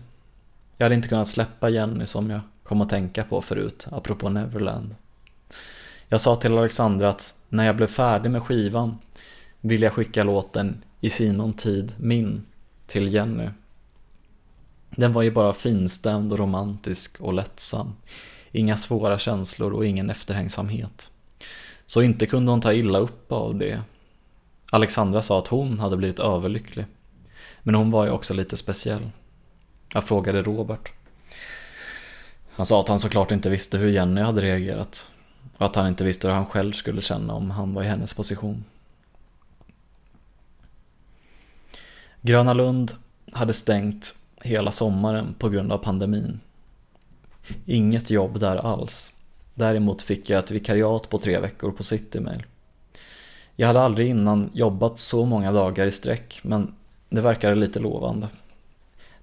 Jag hade inte kunnat släppa Jenny som jag kom att tänka på förut, apropå Neverland. Jag sa till Alexandra att när jag blev färdig med skivan ville jag skicka låten I sinom tid min till Jenny. Den var ju bara finstämd och romantisk och lättsam. Inga svåra känslor och ingen efterhängsamhet. Så inte kunde hon ta illa upp av det. Alexandra sa att hon hade blivit överlycklig. Men hon var ju också lite speciell. Jag frågade Robert. Han sa att han såklart inte visste hur Jenny hade reagerat. Och att han inte visste hur han själv skulle känna om han var i hennes position. Gröna Lund hade stängt hela sommaren på grund av pandemin. Inget jobb där alls. Däremot fick jag ett vikariat på tre veckor på Citymail. Jag hade aldrig innan jobbat så många dagar i sträck, men det verkade lite lovande.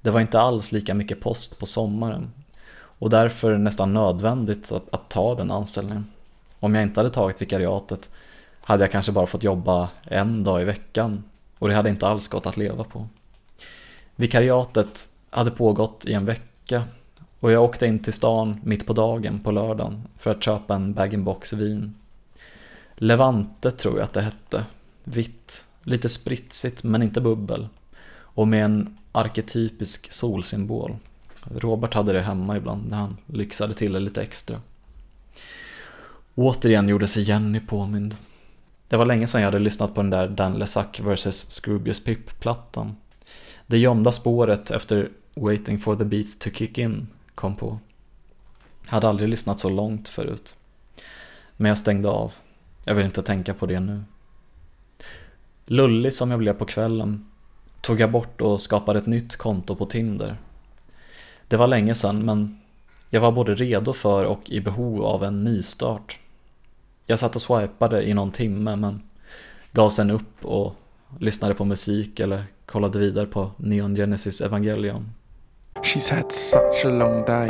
Det var inte alls lika mycket post på sommaren och därför nästan nödvändigt att, att ta den anställningen. Om jag inte hade tagit vikariatet hade jag kanske bara fått jobba en dag i veckan och det hade inte alls gått att leva på. Vikariatet hade pågått i en vecka och jag åkte in till stan mitt på dagen på lördagen för att köpa en bag-in-box vin. Levante tror jag att det hette. Vitt, lite spritsigt men inte bubbel. Och med en arketypisk solsymbol. Robert hade det hemma ibland när han lyxade till det lite extra. Återigen gjorde sig Jenny påmind. Det var länge sedan jag hade lyssnat på den där Dan Lesac vs Scroobius Pip-plattan. Det gömda spåret efter Waiting for the beat to kick in kom på. Jag hade aldrig lyssnat så långt förut. Men jag stängde av. Jag vill inte tänka på det nu. Lullig som jag blev på kvällen tog jag bort och skapade ett nytt konto på Tinder. Det var länge sedan men jag var både redo för och i behov av en nystart. Jag satt och swipade i någon timme men gav sen upp och lyssnade på musik eller kollade vidare på Neon Genesis Evangelion. She's had such a long day,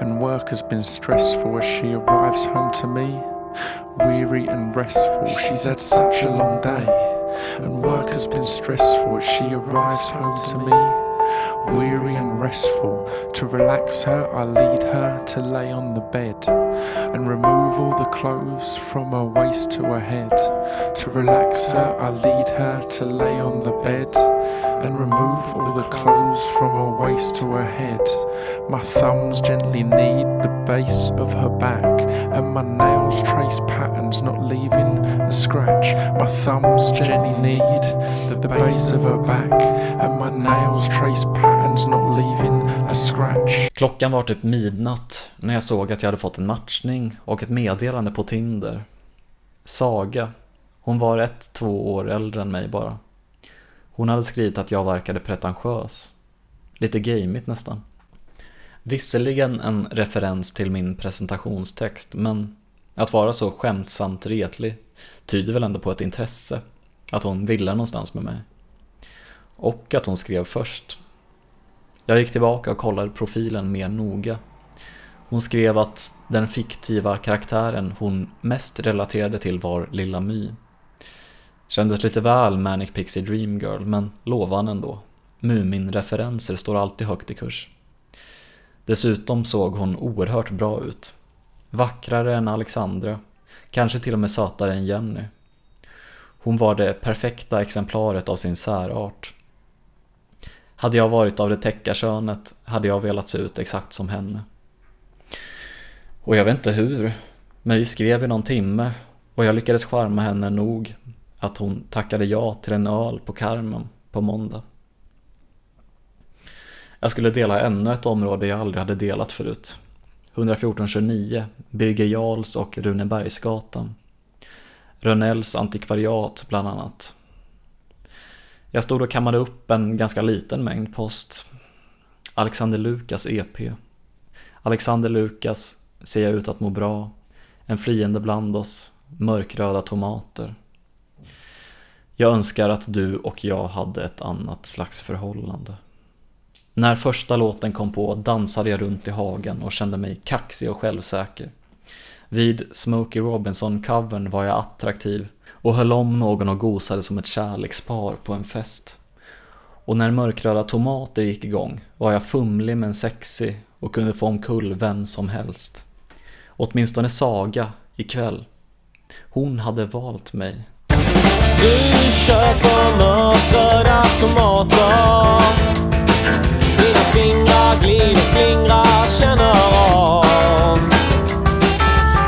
and work has been stressful as she arrives home to me. Weary and restful, she's had such a long day, and work has been stressful she arrives home to me. Weary and restful, to relax her, I lead her to lay on the bed and remove all the clothes from her waist to her head. To relax her, I lead her to lay on the bed and remove all the clothes from her waist to her head. My thumbs gently knead the base of her back, and my nails trace patterns, not leaving a scratch. My thumbs gently need the, the base of her back, and my nails trace patterns, not leaving a scratch. Klockan var typ midnatt när jag såg att jag hade fått en matchning och ett meddelande på Tinder. Saga. Hon var ett, två år äldre än mig bara. Hon hade skrivit att jag verkade pretentiös. Lite gamigt nästan. Visserligen en referens till min presentationstext, men att vara så skämtsamt retlig tyder väl ändå på ett intresse. Att hon ville någonstans med mig. Och att hon skrev först. Jag gick tillbaka och kollade profilen mer noga. Hon skrev att den fiktiva karaktären hon mest relaterade till var Lilla My. Kändes lite väl Manic Pixie Dream Girl, men lovande ändå. Mumin-referenser står alltid högt i kurs. Dessutom såg hon oerhört bra ut. Vackrare än Alexandra, kanske till och med sötare än Jenny. Hon var det perfekta exemplaret av sin särart. Hade jag varit av det täckarkönet hade jag velat se ut exakt som henne. Och jag vet inte hur, men vi skrev i någon timme och jag lyckades charma henne nog att hon tackade ja till en öl på Carmen på måndag. Jag skulle dela ännu ett område jag aldrig hade delat förut. 11429, Birger Jarls och Runebergsgatan. Rönnells antikvariat bland annat. Jag stod och kammade upp en ganska liten mängd post. Alexander Lukas EP. Alexander Lukas, ser jag ut att må bra. En flyende bland oss. Mörkröda tomater. Jag önskar att du och jag hade ett annat slags förhållande. När första låten kom på dansade jag runt i hagen och kände mig kaxig och självsäker. Vid Smokey Robinson-covern var jag attraktiv och höll om någon och gosade som ett kärlekspar på en fest. Och när mörkröda tomater gick igång var jag fumlig men sexig och kunde få omkull vem som helst. Åtminstone Saga ikväll. Hon hade valt mig. Du köper mörkröda tomater Fingrar glider, slingrar, känner av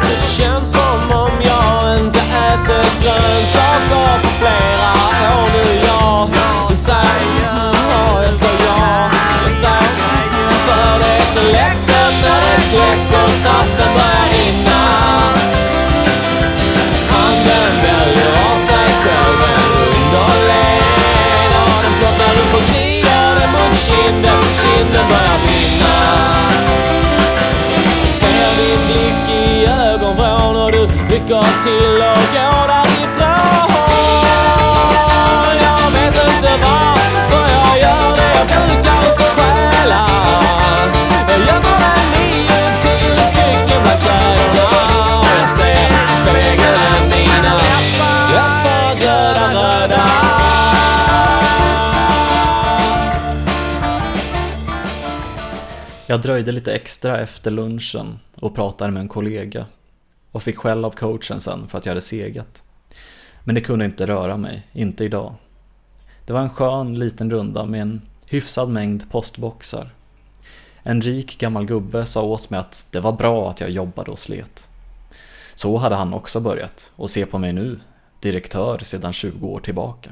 Det känns som om jag inte ätit grönsaker på flera år nu Jag säger ja, jag sa ja Jag säger för det är så läckert när det kläcker saften börjar rinna. Kinden börjar brinna. Ser din blick i ögonvrån och du rycker till och går därifrån. Jag vet inte varför jag gör det. Jag brukar inte stjäla. Jag dröjde lite extra efter lunchen och pratade med en kollega och fick skäll av coachen sen för att jag hade segat. Men det kunde inte röra mig, inte idag. Det var en skön liten runda med en hyfsad mängd postboxar. En rik gammal gubbe sa åt mig att det var bra att jag jobbade och slet. Så hade han också börjat och se på mig nu, direktör sedan 20 år tillbaka.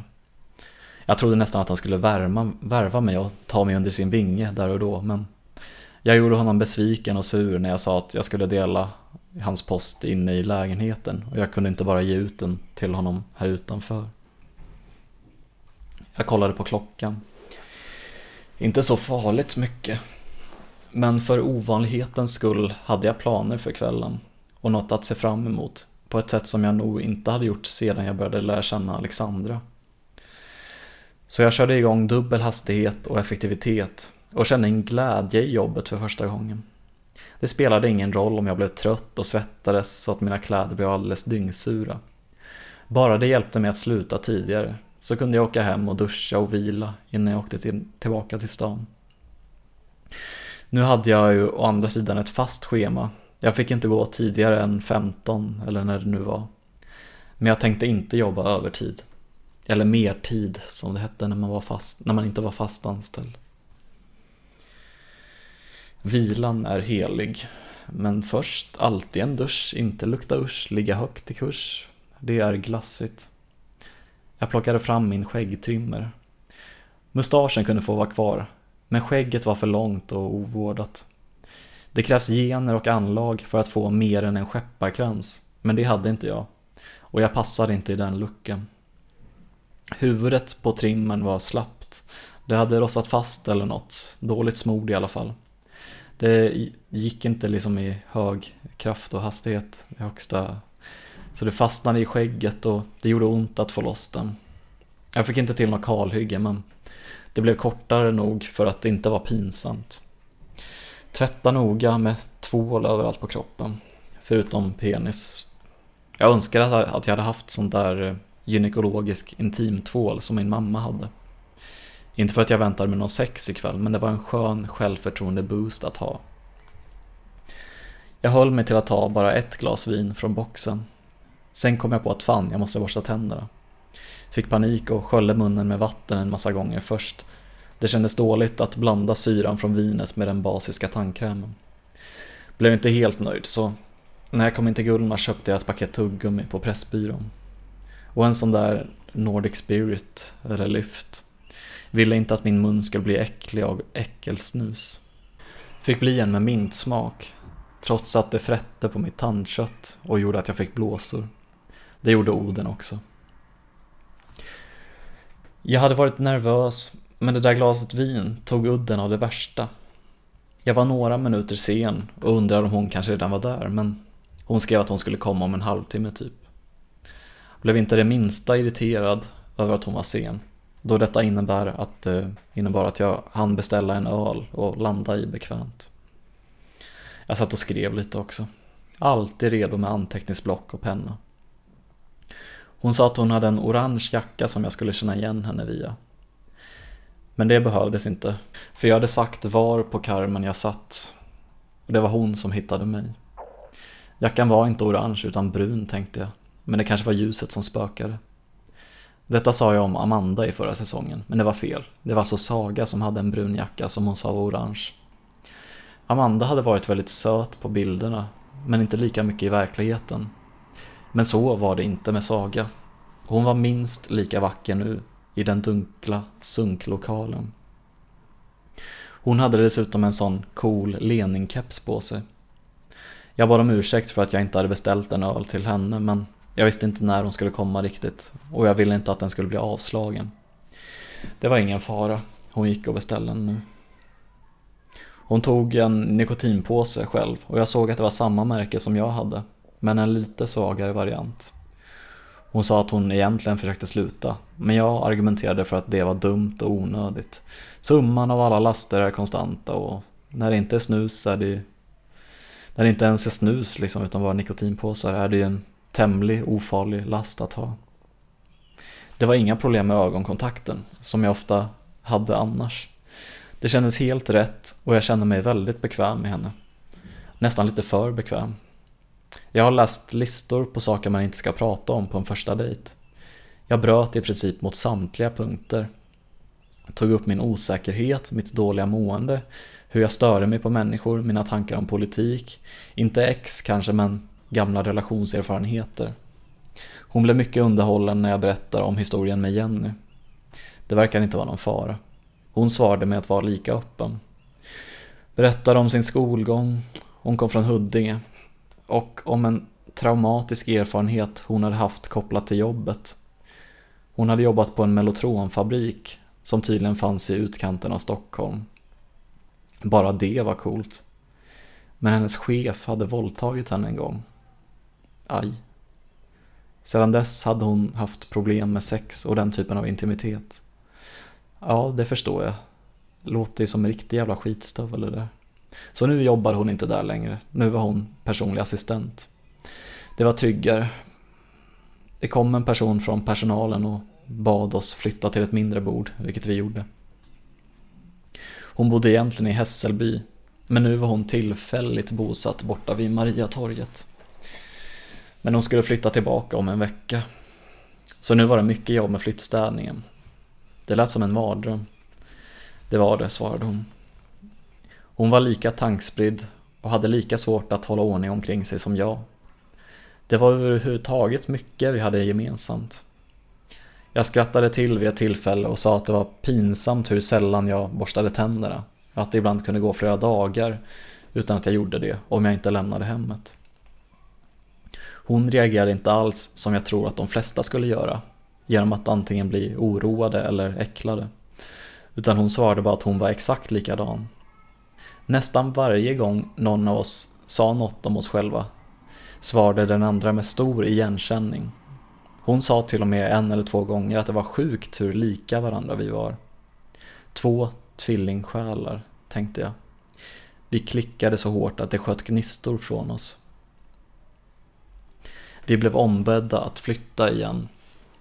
Jag trodde nästan att han skulle värma, värva mig och ta mig under sin vinge där och då, men jag gjorde honom besviken och sur när jag sa att jag skulle dela hans post inne i lägenheten och jag kunde inte bara ge ut den till honom här utanför. Jag kollade på klockan. Inte så farligt mycket. Men för ovanlighetens skull hade jag planer för kvällen och något att se fram emot på ett sätt som jag nog inte hade gjort sedan jag började lära känna Alexandra. Så jag körde igång dubbel hastighet och effektivitet och kände en glädje i jobbet för första gången. Det spelade ingen roll om jag blev trött och svettades så att mina kläder blev alldeles dyngsura. Bara det hjälpte mig att sluta tidigare, så kunde jag åka hem och duscha och vila innan jag åkte till, tillbaka till stan. Nu hade jag ju å andra sidan ett fast schema. Jag fick inte gå tidigare än 15 eller när det nu var. Men jag tänkte inte jobba övertid. Eller mer tid som det hette när man, var fast, när man inte var fast anställd. Vilan är helig. Men först alltid en dusch, inte lukta usch, ligga högt i kurs. Det är glassigt. Jag plockade fram min skäggtrimmer. Mustaschen kunde få vara kvar, men skägget var för långt och ovårdat. Det krävs gener och anlag för att få mer än en skepparkrans, men det hade inte jag. och jag passade inte i den luckan. Huvudet på trimmen var slappt. Det hade rostat fast eller något, dåligt smord i alla fall. Det gick inte liksom i hög kraft och hastighet i högsta... Så det fastnade i skägget och det gjorde ont att få loss den. Jag fick inte till något kalhygge men det blev kortare nog för att det inte var pinsamt. Tvätta noga med tvål överallt på kroppen, förutom penis. Jag önskar att jag hade haft sånt där gynekologisk intimtvål som min mamma hade. Inte för att jag väntade med någon sex ikväll, men det var en skön självförtroende boost att ha. Jag höll mig till att ta bara ett glas vin från boxen. Sen kom jag på att fan, jag måste borsta tänderna. Fick panik och sköljde munnen med vatten en massa gånger först. Det kändes dåligt att blanda syran från vinet med den basiska tandkrämen. Blev inte helt nöjd så när jag kom in till Gullmar köpte jag ett paket tuggummi på Pressbyrån. Och en sån där Nordic Spirit, eller Lyft. Ville inte att min mun skulle bli äcklig av äckelsnus. Fick bli en med mintsmak, trots att det frätte på mitt tandkött och gjorde att jag fick blåsor. Det gjorde Oden också. Jag hade varit nervös, men det där glaset vin tog udden av det värsta. Jag var några minuter sen och undrade om hon kanske redan var där, men hon skrev att hon skulle komma om en halvtimme typ. Blev inte det minsta irriterad över att hon var sen, då detta innebär att, eh, innebar att jag hann beställa en öl och landa i bekvämt. Jag satt och skrev lite också. Alltid redo med anteckningsblock och penna. Hon sa att hon hade en orange jacka som jag skulle känna igen henne via. Men det behövdes inte, för jag hade sagt var på karmen jag satt. Och det var hon som hittade mig. Jackan var inte orange utan brun tänkte jag, men det kanske var ljuset som spökade. Detta sa jag om Amanda i förra säsongen, men det var fel. Det var alltså Saga som hade en brun jacka som hon sa var orange. Amanda hade varit väldigt söt på bilderna, men inte lika mycket i verkligheten. Men så var det inte med Saga. Hon var minst lika vacker nu, i den dunkla sunklokalen. Hon hade dessutom en sån cool Lenin-keps på sig. Jag bad om ursäkt för att jag inte hade beställt en öl till henne, men jag visste inte när hon skulle komma riktigt och jag ville inte att den skulle bli avslagen. Det var ingen fara, hon gick och beställde den nu. Hon tog en nikotinpåse själv och jag såg att det var samma märke som jag hade, men en lite svagare variant. Hon sa att hon egentligen försökte sluta, men jag argumenterade för att det var dumt och onödigt. Summan av alla laster är konstanta och när det inte är snus är det ju... när det inte ens är snus liksom, utan bara nikotinpåsar är det ju en tämlig ofarlig last att ha. Det var inga problem med ögonkontakten, som jag ofta hade annars. Det kändes helt rätt och jag kände mig väldigt bekväm med henne. Nästan lite för bekväm. Jag har läst listor på saker man inte ska prata om på en första dejt. Jag bröt i princip mot samtliga punkter. tog upp min osäkerhet, mitt dåliga mående, hur jag störde mig på människor, mina tankar om politik. Inte ex kanske, men gamla relationserfarenheter. Hon blev mycket underhållen när jag berättade om historien med Jenny. Det verkar inte vara någon fara. Hon svarade med att vara lika öppen. Berättade om sin skolgång, hon kom från Huddinge, och om en traumatisk erfarenhet hon hade haft kopplat till jobbet. Hon hade jobbat på en mellotronfabrik som tydligen fanns i utkanten av Stockholm. Bara det var coolt. Men hennes chef hade våldtagit henne en gång. Aj. Sedan dess hade hon haft problem med sex och den typen av intimitet. Ja, det förstår jag. Låter ju som en riktig jävla skitstövel det där. Så nu jobbar hon inte där längre. Nu var hon personlig assistent. Det var tryggare. Det kom en person från personalen och bad oss flytta till ett mindre bord, vilket vi gjorde. Hon bodde egentligen i Hässelby, men nu var hon tillfälligt bosatt borta vid Mariatorget. Men hon skulle flytta tillbaka om en vecka. Så nu var det mycket jobb med flyttstädningen. Det lät som en mardröm. Det var det, svarade hon. Hon var lika tankspridd och hade lika svårt att hålla ordning omkring sig som jag. Det var överhuvudtaget mycket vi hade gemensamt. Jag skrattade till vid ett tillfälle och sa att det var pinsamt hur sällan jag borstade tänderna. Att det ibland kunde gå flera dagar utan att jag gjorde det om jag inte lämnade hemmet. Hon reagerade inte alls som jag tror att de flesta skulle göra, genom att antingen bli oroade eller äcklade. Utan hon svarade bara att hon var exakt likadan. Nästan varje gång någon av oss sa något om oss själva svarade den andra med stor igenkänning. Hon sa till och med en eller två gånger att det var sjukt hur lika varandra vi var. Två tvillingsjälar, tänkte jag. Vi klickade så hårt att det sköt gnistor från oss. Vi blev ombedda att flytta igen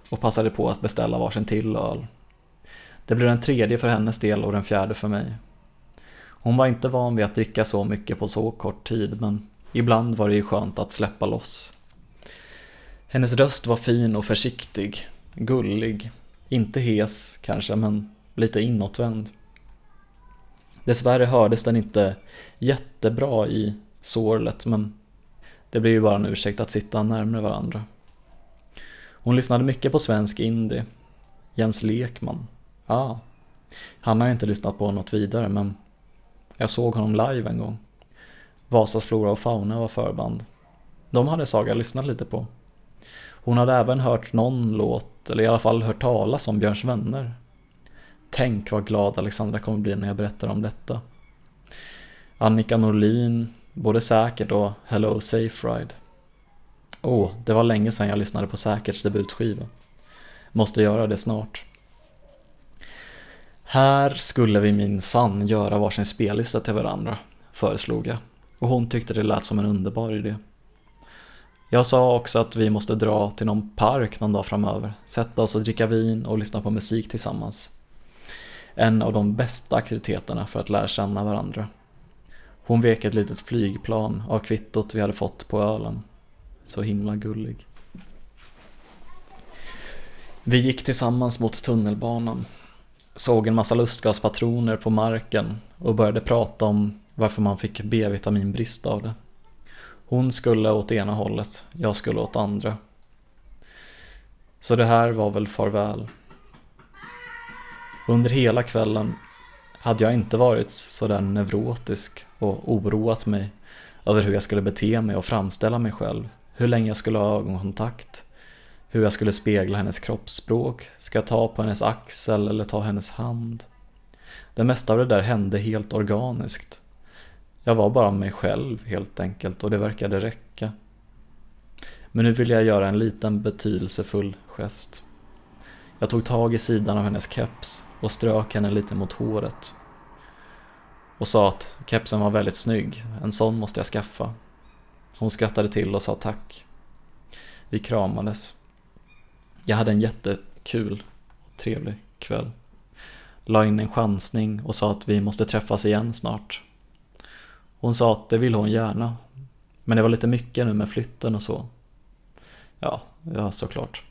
och passade på att beställa varsin till öl. Det blev den tredje för hennes del och den fjärde för mig. Hon var inte van vid att dricka så mycket på så kort tid men ibland var det ju skönt att släppa loss. Hennes röst var fin och försiktig, gullig, inte hes kanske men lite inåtvänd. Dessvärre hördes den inte jättebra i sorlet men det blir ju bara en ursäkt att sitta närmare varandra. Hon lyssnade mycket på svensk indie. Jens Lekman. Ja, ah, han har jag inte lyssnat på något vidare men jag såg honom live en gång. Vasas flora och fauna var förband. De hade Saga lyssnat lite på. Hon hade även hört någon låt, eller i alla fall hört talas om Björns vänner. Tänk vad glad Alexandra kommer bli när jag berättar om detta. Annika Norlin, både Säkert och Hello Safe Ride. Åh, oh, det var länge sedan jag lyssnade på Säkerts debutskiva. Måste göra det snart. Här skulle vi minsann göra varsin spellista till varandra, föreslog jag. Och hon tyckte det lät som en underbar idé. Jag sa också att vi måste dra till någon park någon dag framöver, sätta oss och dricka vin och lyssna på musik tillsammans. En av de bästa aktiviteterna för att lära känna varandra. Hon vek ett litet flygplan av kvittot vi hade fått på ölen. Så himla gullig. Vi gick tillsammans mot tunnelbanan, såg en massa lustgaspatroner på marken och började prata om varför man fick B-vitaminbrist av det. Hon skulle åt ena hållet, jag skulle åt andra. Så det här var väl farväl. Under hela kvällen hade jag inte varit sådär neurotisk och oroat mig över hur jag skulle bete mig och framställa mig själv, hur länge jag skulle ha ögonkontakt, hur jag skulle spegla hennes kroppsspråk, ska jag ta på hennes axel eller ta hennes hand? Det mesta av det där hände helt organiskt. Jag var bara mig själv helt enkelt och det verkade räcka. Men nu ville jag göra en liten betydelsefull gest. Jag tog tag i sidan av hennes keps och strök henne lite mot håret. Och sa att kepsen var väldigt snygg, en sån måste jag skaffa. Hon skrattade till och sa tack. Vi kramades. Jag hade en jättekul och trevlig kväll. La in en chansning och sa att vi måste träffas igen snart. Hon sa att det ville hon gärna. Men det var lite mycket nu med flytten och så. Ja, ja såklart.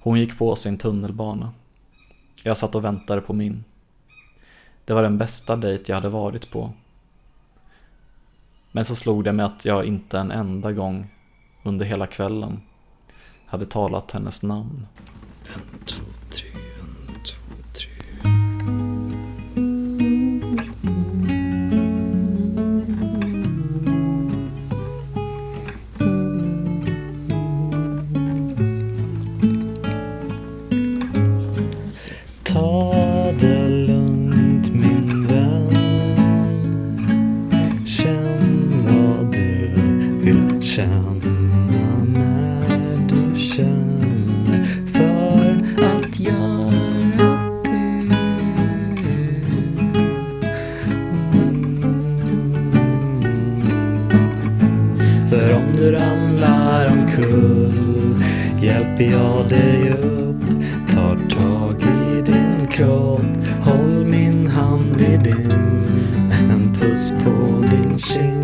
Hon gick på sin tunnelbana. Jag satt och väntade på min. Det var den bästa dejt jag hade varit på. Men så slog det mig att jag inte en enda gång under hela kvällen hade talat hennes namn. En, två, tre. jag dig upp, tar tag i din kropp. Håll min hand i din, en puss på din kind.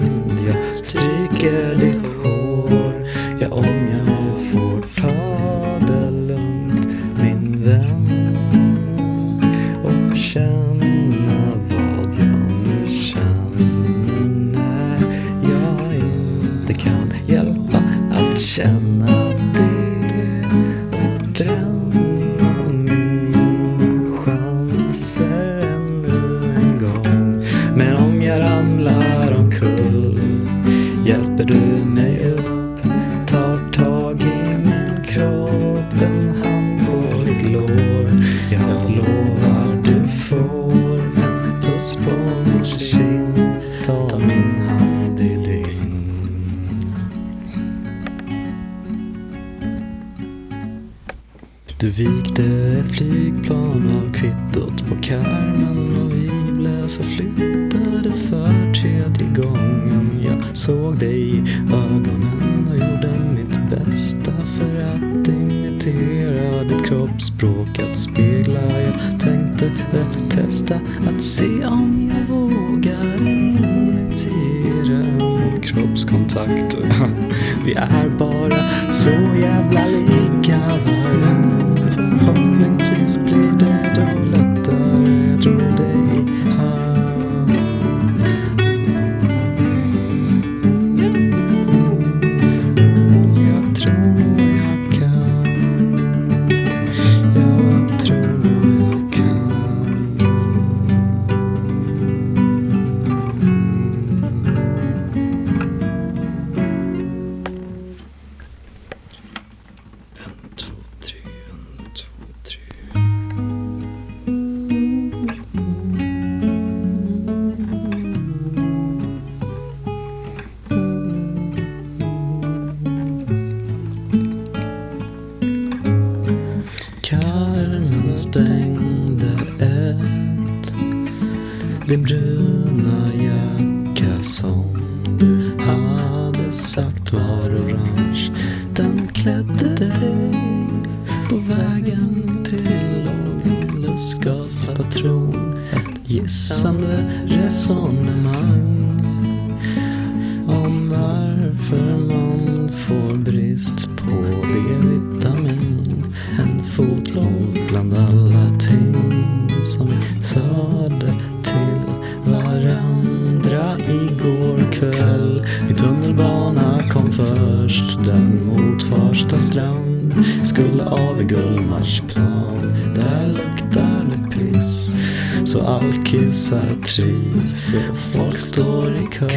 dans folk står i kö.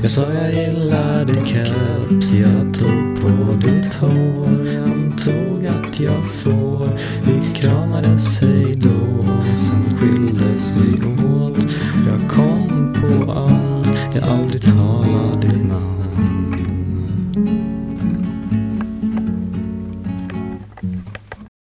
Jag sa jag gillar din keps, jag tog på ditt hår. Antog att jag får, vi kramades hej.